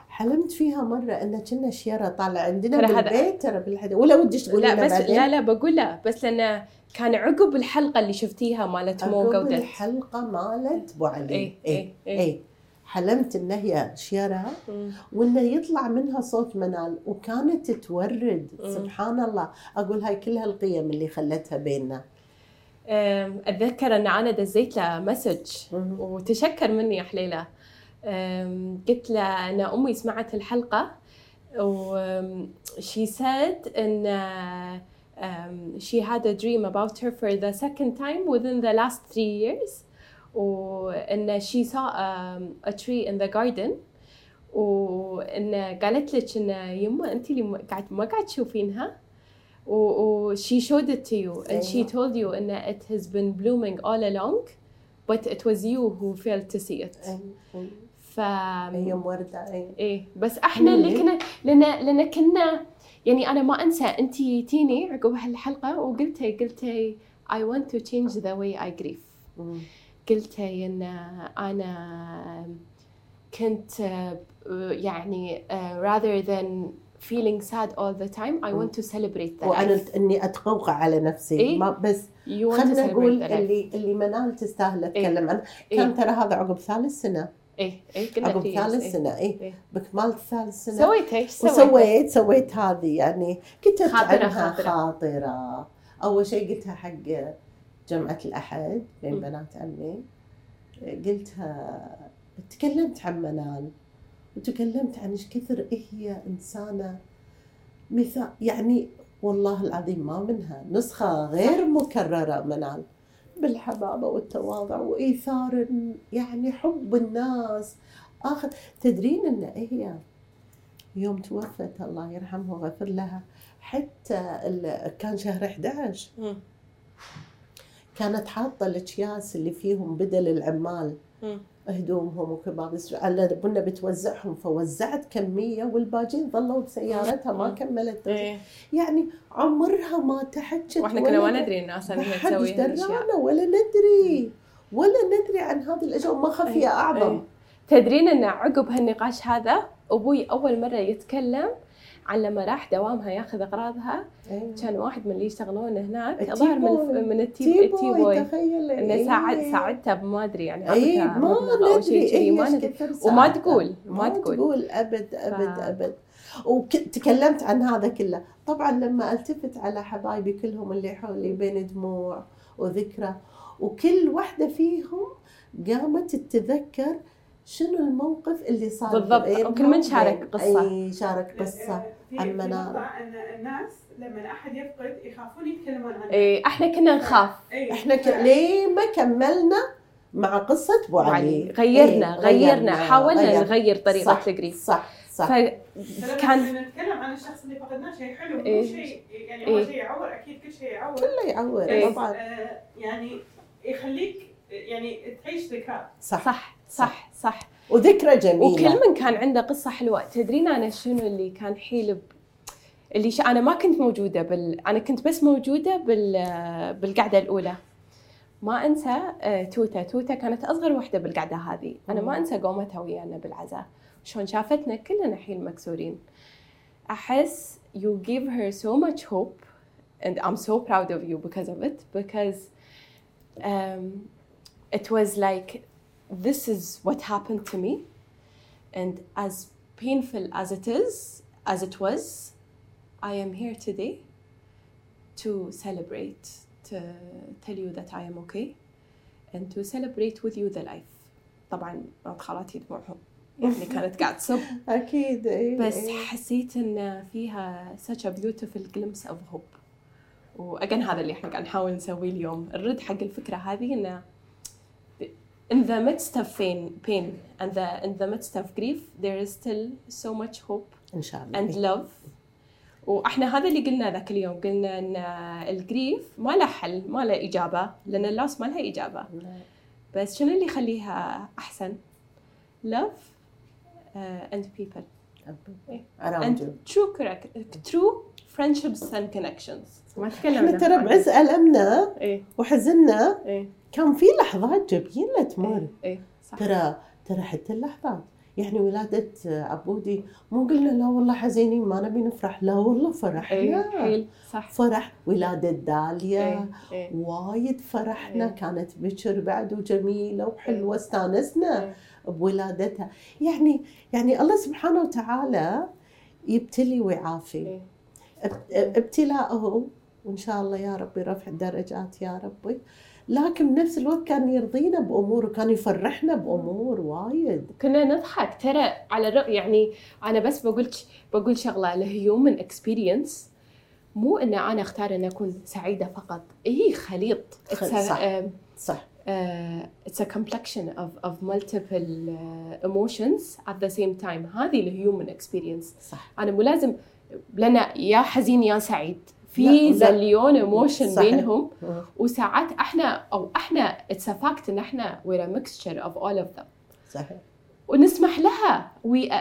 حلمت فيها مرة إن كنا شيرة طالع عندنا ترى بالبيت ترى بالحديث ولا ودش تقولي لا بس بعدين؟ لا لا بقول لا بس لأنه كان عقب الحلقة اللي شفتيها مالت مو عقب جودة الحلقة مالت أبو علي. إيه إيه إيه. إيه. حلمت إن هي شيرة. وإنه يطلع منها صوت منال وكانت تورد. سبحان الله أقول هاي كلها القيم اللي خلتها بيننا أتذكر إن أنا دزيت له مسج. وتشكر مني يا حليلة قلت له إن أمي سمعت الحلقة she said إن she had a dream about her for the second time within the last three years وإن saw um, a tree in the garden وإن قالت لك إن يما انت اللي قاعد ما قاعد تشوفينها و, و she showed it to you and she أيوة. told you إن it has been blooming all along but it was you who failed to see it أي- أي. ف هي وردة اي إيه بس إحنا اللي. كنا لأن لأن كنا يعني أنا ما أنسى انت تيني عقب هالحلقة وقلتي قلتي I want to change the way I grieve. قلتي إن أنا كنت يعني rather than feeling sad all the time I want to celebrate the وأنا إني اتقوقع على نفسي إيه؟ ما بس خلينا celebrate نقول اللي اللي منال تستاهل أتكلم عنه إيه. كان ترى هذا عقب ثالث سنة إيه إيه قلنا عقب ثالث إيه. سنة اي إيه. بكمال ثالث سنة سويت إيش سويت وسويت سويت هذه يعني كتبت خاطرة- عنها خاطرة. خاطرة أول شيء قلتها حق جمعة الأحد بين. بنات عمي. قلتها تكلمت عن منال وتكلمت عن إيش كثر هي إنسانة مثال يعني والله العظيم ما منها نسخة غير مكررة منال بالحبابة والتواضع. وإيثار يعني حب الناس. آخر تدرين إن هي يوم توفت الله يرحمها ويغفر لها حتى كان شهر 11 مم. كانت حاطة الأكياس اللي فيهم بدل العمال. هدومهم وكباب على بنا بتوزعهم فوزعت كمية والباجين ظلوا بسيارتها ما. كملت إيه يعني عمرها ما تحكت وإحنا كنا ولا ما ندري ان أصلا ما هي حد تسوي هالاشياء ولا ندري ولا ندري عن هذه الاشياء وما خفيه إيه. أعظم إيه. تدرين أن عقب هالنقاش هذا أبوي أول مرة يتكلم عن لما راح دوامها ياخذ أغراضها إيه. كان واحد من اللي يشتغلون هناك ظهر من. من التي تي التي بوي إنه ساعد إيه. ساعدتها بما أدري يعني اي ما ندري كذي ما ندري وما. تقول ما تقول تقول أبد ابد ف- أبد وتكلمت عن هذا كله طبعا لما ألتفت على حبايبي كلهم اللي حولي بين دموع وذكرى وكل واحدة فيهم قامت تتذكر شنو الموقف اللي صار بالضبط. وكل من شارك قصة. أي شارك قصة في عن في منال. نقطة إن الناس لما أحد يفقد يخافون يتكلمون عنه إيه إحنا كنا نخاف إيه. إحنا ك... ليه ما كملنا مع قصة ابو علي غيرنا إيه، غيرنا حاولنا غير. نغير طريقة صح الجريف صح صح فلما فكان نتكلم عن الشخص اللي فقدناه شيء حلو مو إيه. شيء يعني هو إيه. شيء يعور أكيد كل شيء يعور كله يعور إيه. طبعا آه، يعني يخليك يعني تعيش ذكرى صح صح صح صح وذكرى جميلة. وكل من كان عنده قصة حلوة. تدرين أنا شنو اللي كان حيل ب... اللي ش... أنا ما كنت موجودة بال... أنا كنت بس موجودة بال... بالقعدة الأولى. ما أنسى آه، توتة. توتة كانت أصغر وحدة بالقعدة هذه. أنا ما أنسى قومتها ويانا بالعزاء. شلون شافتنا كلنا حين مكسورين. أحس you give her so much hope and I'm so proud of you because of it. Because um, it was like this is what happened to me and as painful as it is as it was I am here today to celebrate to tell you that I am okay and to celebrate with you the life طبعا خالاتي دموعهم يعني كانت [LAUGHS] قاعد تصب اكيد اي بس إي. حسيت ان فيها such a beautiful glimpse of hope واجن هذا اللي احنا قاعد نحاول نسويه اليوم الرد حق الفكره هذه انه in the midst of pain pain and the in the midst of grief there is still so much hope ان شاء الله and love وإحنا هذا اللي قلنا ذاك اليوم قلنا ان الجريف ما له حل ما له اجابه لأن اللوس ما لها اجابه بس شنو اللي يخليها احسن love uh, and people around and you true correct true friendships and connections ما تكلمنا إحنا ترى بعز المنا إيه وحزننا إيه كان في لحظات جميلة تمر. إيه صح. ترى ترى حتى اللحظات. يعني ولادة عبودي مو قلنا لا والله حزينين ما نبي نفرح. لا والله إيه فرحنا حيل صح. فرح ولادة داليا. إيه إيه. وايد فرحنا. إيه. كانت بكر بعد وجميلة وحلوة استانسنا إيه. بولادتها. يعني يعني الله سبحانه وتعالى يبتلي ويعافي إيه. اب- ابتلاءه وإن شاء الله يا ربي رفع الدرجات يا ربي. لكن بنفس الوقت كان يرضينا بأمور وكان يفرحنا بأمور وايد. كنا نضحك ترى على الرغم يعني أنا بس بقول بقول شغلة ال human experience مو إن أنا أختار ان أكون سعيدة فقط. هي خليط. It's a, صح. صح. it's a complexion of, of multiple uh, emotions at the same time. هذه ال human experience صح. أنا مو لازم لأن يا حزين يا سعيد. في. zillion emotion. بينهم. وساعات إحنا أو إحنا it's fact إن إحنا we're a mixture of all of them. صحيح. ونسمح لها.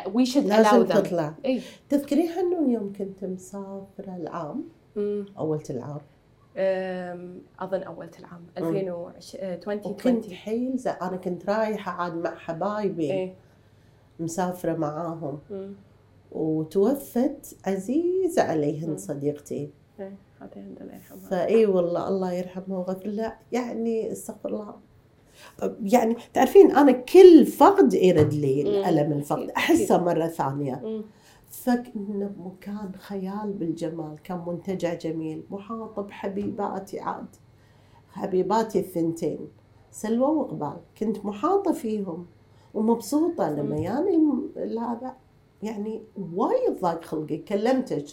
We should allow لازم them. تطلع. اي تذكرين حنون يوم كنت مسافرة العام؟ أمم، أول العام. أظن اول العام. أمم. 2020 وكنت 2020 حيل أنا كنت رايحة عاد مع حبايبي. إيه. مسافرة معاهم. وتوفت عزيزة عليهن مم. صديقتي. إيه هذا الحمد لله يرحمها فإي والله الله يرحمها ويغفر لها يعني استغفر الله. يعني تعرفين أنا كل فقد يرد لي مم. الم الفقد. أحسه مرة ثانية. فكنا بمكان خيال بالجمال كان منتجع جميل محاط بحبيباتي عاد. حبيباتي الثنتين سلوى وقبال كنت محاطة فيهم ومبسوطة. لما. يعني هذا يعني وايد ضاق خلقي كلمتك.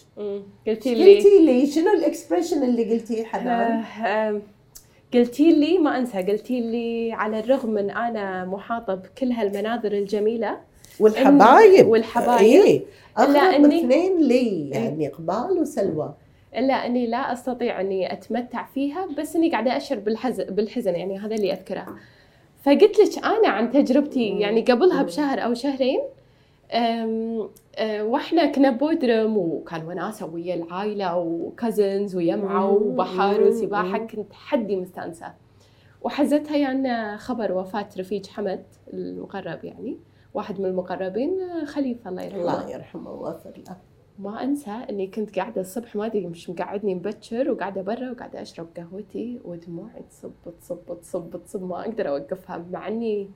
قلتي لي قلتي لي شنو ال expression اللي قلتيه حنان؟ آه، آم، قلتي لي ما أنسى قلتي لي على الرغم من أنا محاطة بكل هالمناظر الجميلة والحبايب والحبايب. اي اقرب إني- اثنين لي يعني إقبال وسلوى إلا أني لا أستطيع أني أتمتع فيها بس إني قاعدة أشعر بالحزن بالحزن يعني هذا اللي أذكره فقلت لك أنا عن تجربتي. يعني قبلها. بشهر أو شهرين وإحنا كنا بودرم وكان وناسه ويا العائله وكازنز ويمعه. وبحر. وسباحة. كنت حدي مستانسة وحزتها يعني خبر وفاة رفيج حمد المقرب يعني واحد من المقربين أه، خليفة الله يرحمه الله يرحمه ويغفر له ما أنسى إني كنت قاعدة الصبح ما أدري مش مقعدني مبكر وقاعدة برا وقاعدة أشرب قهوتي ودموعي تصب تصب تصب تصب ما أقدر أوقفها مع إني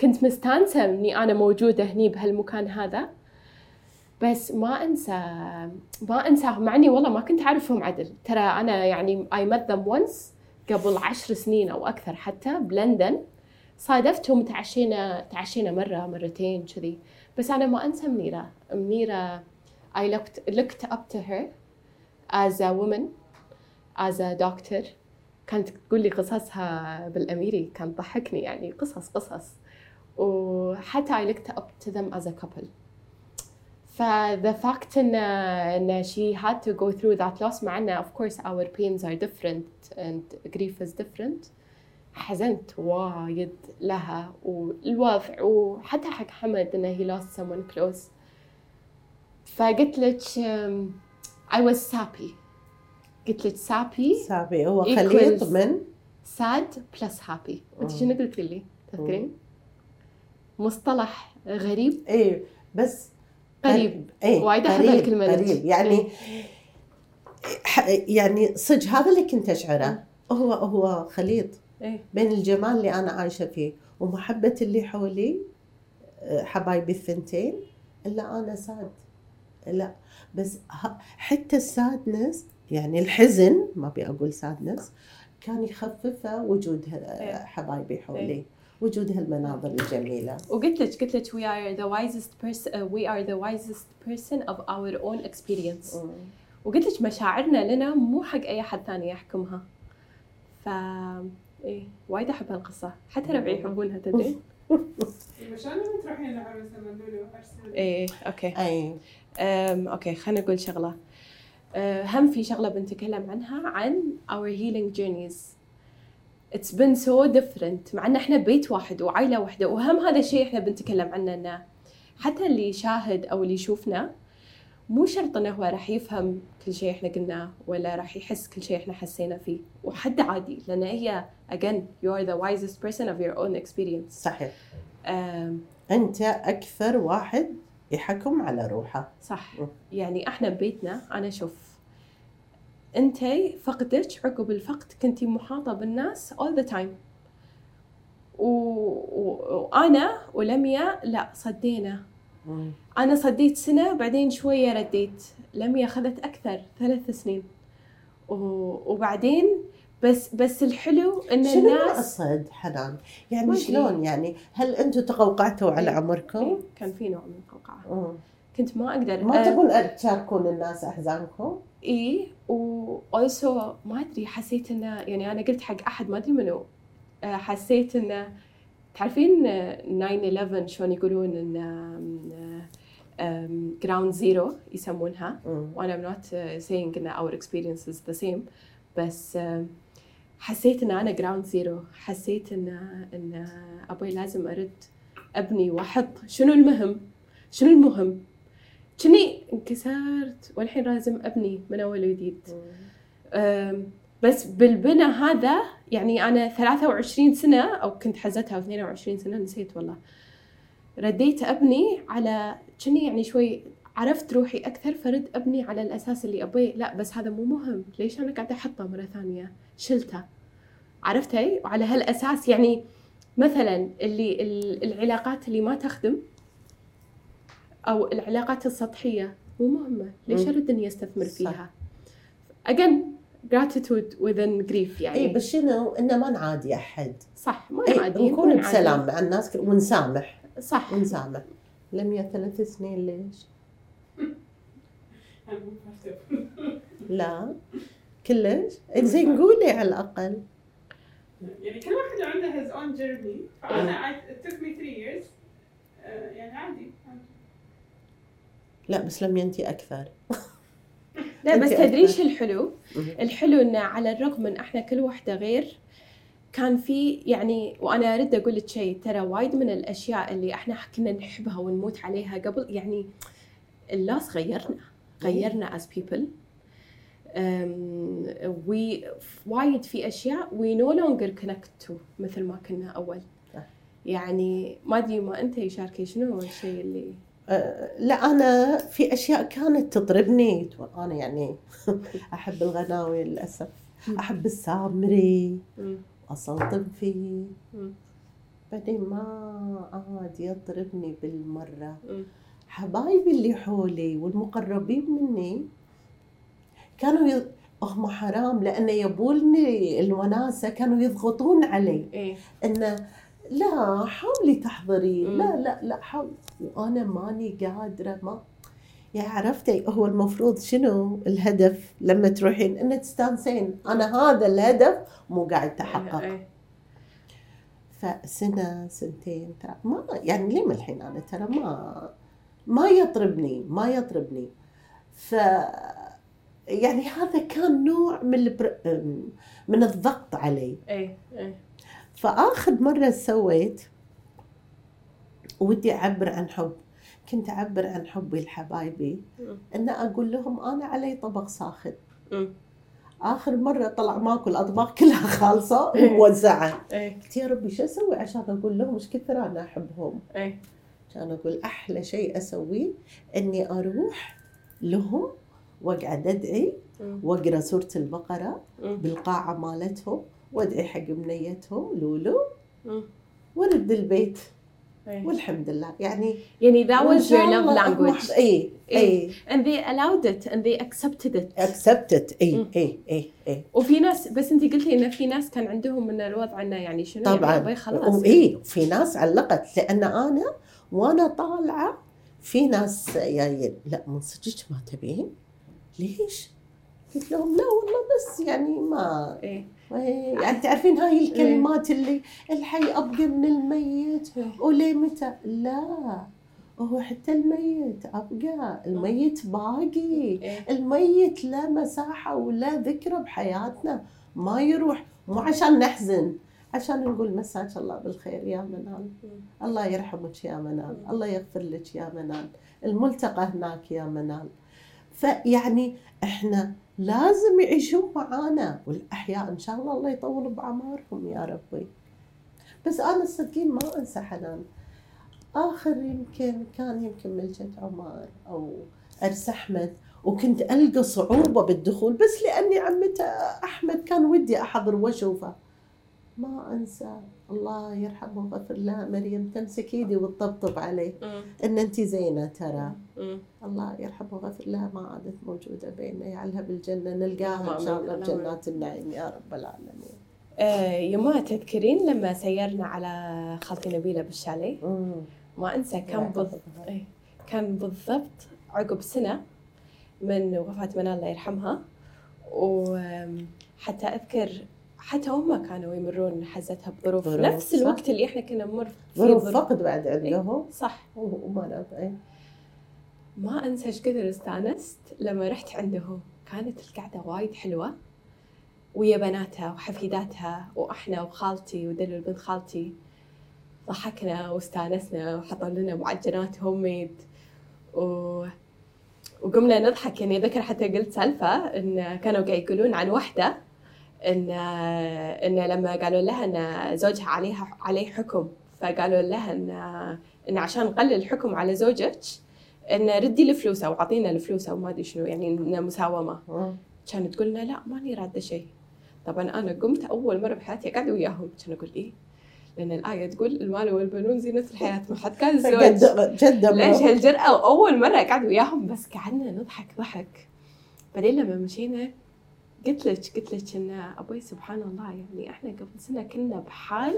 كنت مستانسة إني أنا موجودة هني بهالمكان هذا. بس ما أنسى ما أنسى مع إني والله ما كنت أعرفهم عدل. ترى أنا يعني I met them once قبل عشر سنين أو أكثر حتى بلندن. صادفتهم تعشينا تعشينا مرة مرتين كذي. بس أنا ما أنسى منيره منيره I looked looked up to her as a woman as a doctor. كانت تقول لي قصصها بالأميري كان ضحكني يعني. قصص قصص. وحتى I looked up to them as a couple ف the fact إن إن she had to go through that loss مع إن of course our pains are different and grief is different حزنت وايد لها والوضع وحتى حق حمد إنه he lost someone close فقلت لك um, I was sappy قلت لك sappy سابي هو. خليط من sad plus happy انت. شنو قلت لي تذكرين مصطلح غريب؟ إيه بس قريب. إيه وايد هالكلمة لك. قريب. يعني ح- يعني صدق هذا اللي كنت أشعره. هو هو خليط إيه. بين الجمال اللي أنا عايشة فيه ومحبة اللي حولي آه، حبايبي الثنتين. إلا أنا ساد. لا بس حتى السادنس يعني الحزن ما أبي أقول سادنس كان يخففه وجود ه- إيه. حبايبي حولي. إيه. وجود هالمناظر الجميلة. وقلت لك قلت لك we are the wisest person uh, we are the wisest person of our own experience. وقلت لك مشاعرنا لنا مو حق أي أحد ثاني يحكمها. ف إيه وايد أحب هالقصة. حتى ربعي يحبونها تدرين [LAUGHS] شلون لما تروحين لولو ارسل إيه أوكي. أي. أم، أوكي خلينا نقول شغلة. أه، هم في شغلة بنتكلم عنها عن our healing journeys. It's been so different. مع إن إحنا بيت واحد وعائلة واحدة وهم هذا الشيء إحنا بنتكلم عنه انه حتى اللي يشاهد أو اللي يشوفنا مو شرط إنه هو راح يفهم كل شيء إحنا قلناه ولا راح يحس كل شيء إحنا حسينا فيه. وحد عادي لأن هي again you are the wisest person of your own experience. صحيح. أم، أنت أكثر واحد يحكم على روحه. صح. مم. يعني إحنا ببيتنا أنا أشوف انتي فقدك عقب الفقد كنتي محاطة بالناس all the time و... و... وأنا ولميا لا صدينا أنا صديت سنة بعدين شوية رديت لميا أخذت أكثر ثلاث سنين و... وبعدين بس بس الحلو إن شنو الناس المقصد حنان؟ يعني. شلون يعني هل أنتم تقوقعتوا على إيه. عمركم؟ إيه، كان في نوع من القوقعة مم. كنت ما أقدر ما أ- تبون تشاركون الناس أحزانكم؟ إي و also ما أدري حسيت إنه يعني أنا قلت حق أحد ما أدري منو آه، حسيت إنه تعرفين آه، 9/11 شلون يقولون إن ground zero يسمونها. وأنا not uh, saying إن our experience is the same بس آه، حسيت إن أنا ground zero حسيت إن إن أبوي لازم أرد أبني وأحط شنو المهم شنو المهم كني انكسرت والحين لازم أبني من اول وجديد بس بالبنى هذا يعني أنا 23 سنة أو كنت حزتها أو 22 سنة نسيت والله. رديت أبني على كني يعني شوي عرفت روحي أكثر فرد أبني على الأساس اللي ابي لا بس هذا مو مهم. ليش أنا قاعدة أحطه مرة ثانية؟ شلته. عرفتي وعلى هالأساس يعني مثلا اللي ال- العلاقات اللي ما تخدم أو العلاقات السطحية مو مهمة ليش. ارد أني أستثمر صح. فيها again gratitude within grief يعني اي بس شنو؟ إنه ما نعادي أحد صح ما اي نعادي نكون. بسلام مع الناس ونسامح صح ونسامح لم يا ثلاث سنين ليش؟ لا كلش؟ زين قولي على الأقل يعني كل واحد عنده his own journey فأنا it took me three years آه، يعني عادي. لا بس لم انت أكثر [LAUGHS] لا بس أنت تدري أكثر. إيش الحلو؟ الحلو انه على الرغم من إحنا كل واحدة غير كان في يعني وأنا أريد أقول لك شيء ترى وايد من الأشياء اللي إحنا كنا نحبها ونموت عليها قبل يعني اللاس غيرنا غيرنا as people um, we وايد في أشياء we no longer connect to مثل ما كنا أول. يعني ما أدري ما أنت يشاركي شنو الشيء اللي لا أنا في أشياء كانت تضربني أنا يعني [LAUGHS] أحب الغناوي للأسف. أحب السامري. اصلتم فيه. بعدين ما عاد يضربني بالمرة. حبايبي اللي حولي والمقربين مني كانوا ي... هم حرام لأنه يبولني الوناسة كانوا يضغطون علي إيه إنه لا حاولي تحضري. مم. لا لا لا حاول. وأنا ماني قادرة ما يا عرفتي هو المفروض شنو الهدف لما تروحين؟ إنه تستانسين. أنا هذا الهدف مو قاعد تحقق. إيه. فسنة سنتين ترى ما يعني ليه الحين أنا ترى ما ما يطربني ما يطربني. ف يعني هذا كان نوع من البر... من الضغط علي. إيه إيه. فآخر مرة سويت ودي أعبر عن حب كنت أعبر عن حبي لحبايبي مم. إن أقول لهم أنا علي طبق ساخن. آخر مرة طلع ماكو الأطباق كلها خالصة وموزعة إيه قلت يا ربي شو أسوي عشان أقول لهم إيش كثر أنا أحبهم إيه كان أقول أحلى شيء أسويه إني أروح لهم وأقعد أدعي. وأقرأ سورة البقرة. بالقاعة مالتهم وادعي حق منيتهم لولو. مم. ورد البيت. إيه. والحمد لله. يعني يعني that was your love language. اي اي إيه. and they allowed it and they accepted it. Accepted. اي. اي اي اي وفي ناس بس انت قلتي إن في ناس كان عندهم من الوضع إنه يعني شنو طبعا. يعني خلاص. واي في ناس علقت. لأن أنا وأنا طالعة في ناس جايين لا من صدقك ما تبين. ليش؟ قلت لهم لا والله بس يعني ما إيه. يعني تعرفين هاي الكلمات اللي الحي أبقى من الميت. وليه متى؟ لا. هو حتى الميت أبقى. الميت باقي. إيه. الميت له مساحة ولا ذكرى بحياتنا. ما يروح. مو عشان نحزن. عشان نقول مساك الله بالخير يا منال الله يرحمك يا منال الله يغفر لك يا منال الملتقى هناك يا منال فيعني إحنا لازم يعيشون معانا. والأحياء إن شاء الله الله يطول بعمرهم يا ربي. بس أنا الصدقين ما أنسى حنان آخر يمكن كان يمكن ملجة عمر أو ارس أحمد وكنت ألقى صعوبة بالدخول بس لأني عمته أحمد كان ودي أحضر وأشوفه. ما أنسى. الله يرحمه ويغفر لها مريم تمسك إيدي وتطبطب عليه. إن انت زينة ترى. الله يرحمه ويغفر لها ما عادت موجودة بيننا يجعلها بالجنة نلقاها إن شاء الله. بجنات النعيم يا رب العالمين آه يما تذكرين لما سيرنا على خالتي نبيله بالشاليه. ما أنسى كان بالضبط إيه. كان بالضبط عقب سنة من وفاة منال الله يرحمها وحتى أذكر حتى هم كانوا يمرون حزتها بظروف ظروف، نفس صح. الوقت اللي إحنا كنا نمر فيه ظروف. فقد بعد عندهم صح وما إيه. ما أنسى إيش استأنست لما رحت عندهم كانت القعدة وايد حلوة ويا بناتها وحفيداتها وأحنا وخالتي ودلو بنت خالتي. ضحكنا واستأنسنا وحطوا لنا معجنات هوم ميد و... وقمنا نضحك. يعني ذكر حتى قلت سالفة إن كانوا قاعد يقولون عن وحدة إن إن لما قالوا لها إن زوجها عليها عليه حكم. فقالوا لها إن إن عشان نقلل الحكم على زوجك إن ردي الفلوسه واعطينا الفلوسه وما أدري شنو يعني مساومة. كانت تقول لنا لا ماني راده شيء. طبعا أنا قمت أول مرة بحياتي قاعدة وياهم. كان أقول إيه؟ لأن الآية تقول المال والبنون زينة الحياة. ما حد كان الزوج جدة ليش مرة. هالجرأة؟ وأول مرة قاعد وياهم بس قعدنا نضحك ضحك. بعدين لما مشينا قلت لك قلت لك إن أبوي سبحان الله يعني إحنا قبل سنة كنا بحال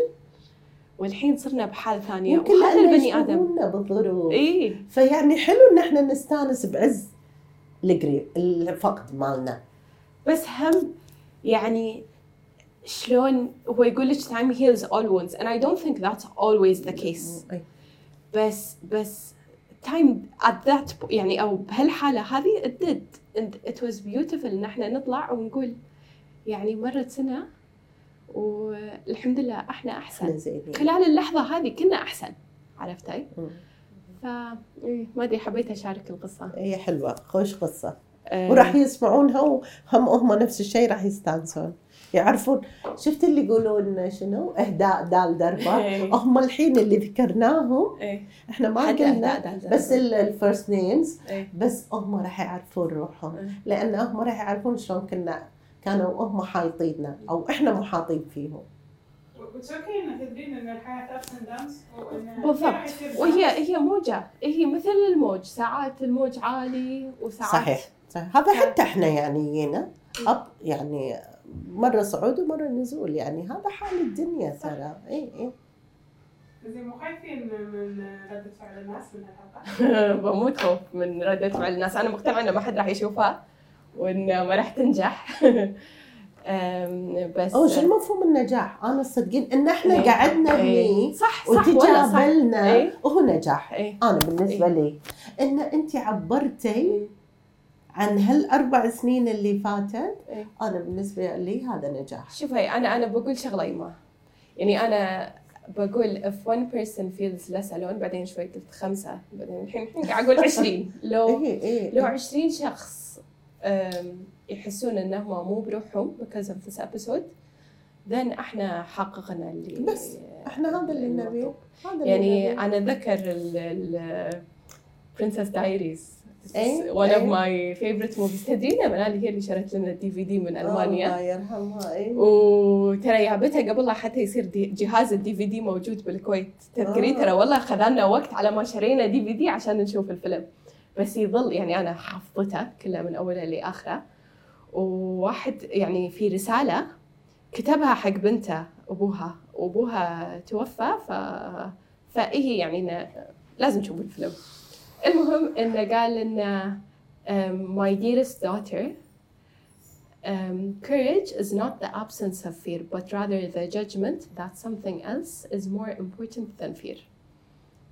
والحين صرنا بحال ثانية. وهذا البني آدم. بالظروف إي. فيعني حلو إن إحنا نستانس بعز القريب الفقد مالنا. بس هم يعني شلون هو يقول لك time heals all wounds. And I don't think that's always the case. بس بس time at that po- يعني أو بهالحالة هذه it did. And it was beautiful إن إحنا نطلع ونقول يعني مرت سنة والحمد لله إحنا أحسن. زينين خلال اللحظة هذه كنا أحسن عرفتي؟ ف إيه، ما أدري حبيت أشارك القصة. هي حلوة خوش قصة. آه، وراح يسمعونها وهم هم نفس الشيء راح يستانسون. يعرفون شفت اللي يقولون شنو؟ اهداء دال إيه. هم الحين اللي ذكرناهم. إيه، إحنا ما قلنا بس دربة. ال first names إيه. بس هم راح يعرفون روحهم. إيه. لأن هم راح يعرفون شلون كنا كانوا هم حايطيننا أو إحنا محاطين فيهم. تدرين إن الحياة ups and downs بالضبط. وهي هي موجة. هي مثل الموج. ساعات الموج عالي وساعات صحيح. صحيح. هذا حتى إحنا يعني جينا. اب يعني مرة صعود ومرة نزول. يعني هذا حال الدنيا. ترى. اي اي زين مو خايفين من ردة فعل الناس من الحلقة؟ [LAUGHS] بموت خوف من ردة فعل الناس. أنا مقتنعة إنه ما حد راح يشوفها. وإن ما راح تنجح [LAUGHS] بس أو شو مفهوم النجاح؟ أنا الصدقين إن إحنا إيه. قعدنا إيه. هني صح صح وتجابلنا إيه. وهو نجاح إيه. أنا بالنسبة لي إن أنت عبرتي عن هالأربع سنين اللي فاتت إيه. أنا بالنسبة لي هذا نجاح شوفي أنا أنا بقول شغلة إيمان يعني أنا بقول if one person feels less alone بعدين شوي قلت خمسة بعدين الحين الحين قاعد أقول 20 [LAUGHS] لو إيه إيه لو 20 شخص يحسون إنهم مو بروحهم because of this episode. Then إحنا حققنا اللي بس، إحنا هذا اللي نبيه. يعني. أنا أتذكر ال إيه، one of إيه. my favorite movies. تدرين منالي هي اللي شرت لنا ال DVD من ألمانيا؟ الله يرحمها. إيه؟ وترى جابتها قبل لا حتى يصير جهاز ال DVD موجود بالكويت. تذكري؟ آه. ترى والله خذلنا وقت على ما شرينا DVD عشان نشوف الفيلم. بس يظل يعني أنا حافظته كله من اوله لاخره وواحد يعني في رسالة كتبها حق بنته أبوها وأبوها توفى ف فهي يعني إنه لازم نشوف الفيلم المهم إنه قال انه um, my dearest daughter um, courage is not the absence of fear, but rather the judgment that something else is more important than fear.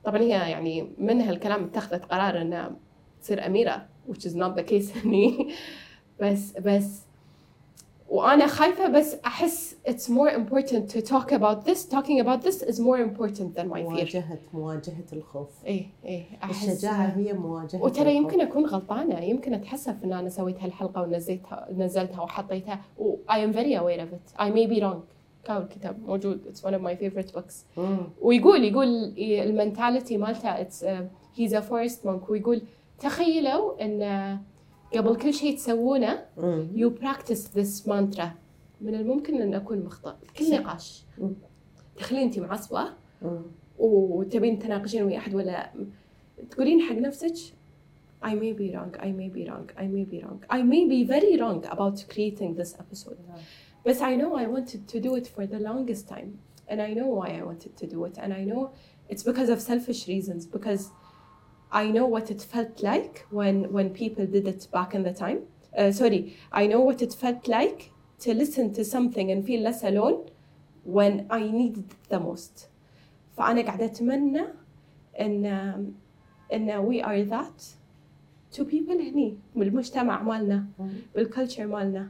طبعا هي يعني من هالكلام اتخذت قرار انها تصير أميرة which is not the case [LAUGHS] هني بس بس وأنا خايفة بس أحس it's more important to talk about this. Talking about this is more important than my fear. مواجهة مواجهة الخوف. إيه إيه أحس. الشجاعة هي مواجهة وترى. يمكن أكون غلطانة يمكن أتحسف إن أنا سويت هالحلقة ونزلتها نزلتها وحطيتها و I am very aware of it. I may be wrong. كاو الكتاب موجود. It's one of my favorite books. مم. ويقول يقول المنتاليتي مالته it's uh, he's a forest monk. ويقول تخيلوا ان قبل كل شيء تسوونه you practice this mantra من الممكن ان اكون مخطئ كل. نقاش مم. تخيلين انت معصبه. وتبين تناقشين ويا احد ولا تقولين حق نفسك I may be wrong, I may be wrong, I may be wrong. I may be very wrong about creating this episode. But I know I wanted to do it for the longest time. And I know why I wanted to do it. And I know it's because of selfish reasons, because I know what it felt like when, when people did it back in the time. Uh, sorry, I know what it felt like to listen to something and feel less alone when I needed it the most. فأنا قاعدة أتمنى إن إن we are that to people هني بالمجتمع مالنا مم. بالكلتشر مالنا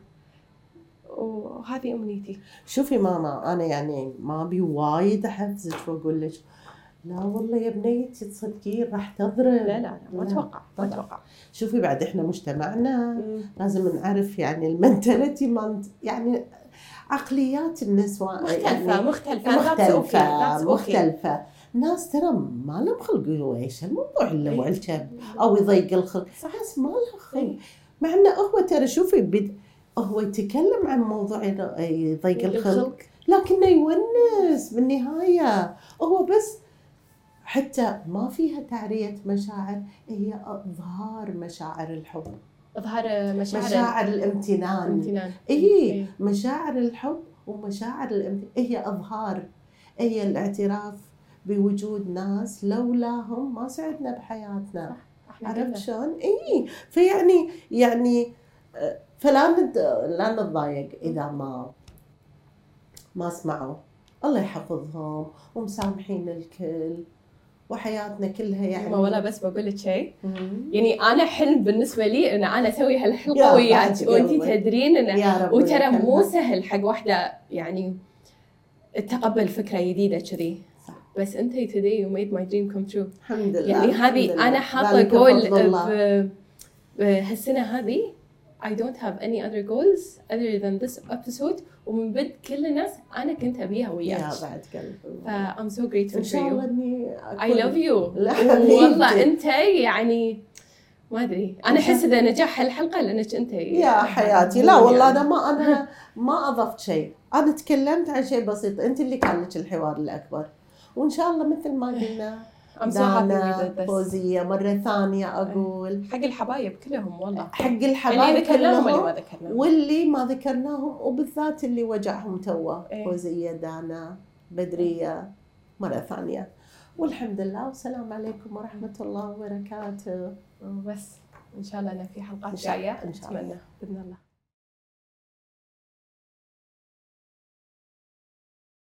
وهذه أمنيتي شوفي ماما انا يعني ما ابي وايد احفزك واقول لك لا والله يا بنيتي تصدقين راح تضرب لا لا لا ما لا. أتوقع ما طبعاً. أتوقع شوفي بعد إحنا مجتمعنا لازم نعرف يعني المنتاليتي يعني عقليات النسوان مختلفة يعني مختلفة. مختلفة. مختلفة ناس ترى ما لهم خلق إيش الموضوع اللي هو إيه. الكب أو يضيق الخلق صح. ناس ما لها خلق إيه. مع إنه هو ترى شوفي بد... هو يتكلم عن موضوع يض- يضيق الخلق لكنه يونس بالنهاية هو بس حتى ما فيها تعرية مشاعر هي إظهار مشاعر الحب. إظهار مشاعر مشاعر الامتنان. امتنان إيه مشاعر الحب ومشاعر الامتنان. هي إظهار. هي الاعتراف بوجود ناس لولاهم ما سعدنا بحياتنا. عرفت. شلون؟ اي فيعني يعني آه، فلا ند لا نتضايق إذا ما ما سمعوا. الله يحفظهم ومسامحين الكل. وحياتنا كلها يعني ما ولا بس بقول لك شيء. يعني أنا حلم بالنسبة لي إن أنا أسوي هالحلقة وياك وانت. تدرين إن يا رب وترى مو. سهل حق واحدة يعني تقبل فكرة جديدة كذي. بس انت today you made my dream come true الحمد لله يعني هذه. أنا حاطة جول. بهالسنه هذه I don't have any other goals other than this episode. ومن بد كل الناس أنا كنت أبيها يا وياك بعد قلبي ف I'm so grateful إن شاء الله إني I love you. والله أنت يعني ما أدري. أنا أحس إذا نجاح هالحلقة لأنك أنت يا حياتي. لا والله أنا ما أنا ما أضفت شيء. أنا تكلمت عن شيء بسيط. أنت اللي كان لك الحوار الأكبر. وإن شاء الله مثل ما قلنا دانا this فوزية مرة ثانية أقول. حق الحبايب كلهم والله. حق اللي الحبايب ذكرناهم واللي ما كلهم ذكرناهم. واللي ما ذكرناهم وبالذات اللي وجعهم توا إيه. فوزية دانا بدرية مرة ثانية. والحمد لله والسلام عليكم ورحمة الله وبركاته. بس إن شاء الله إنه في حلقات إن جاية. إن شاء الله. اتمنى بإذن الله.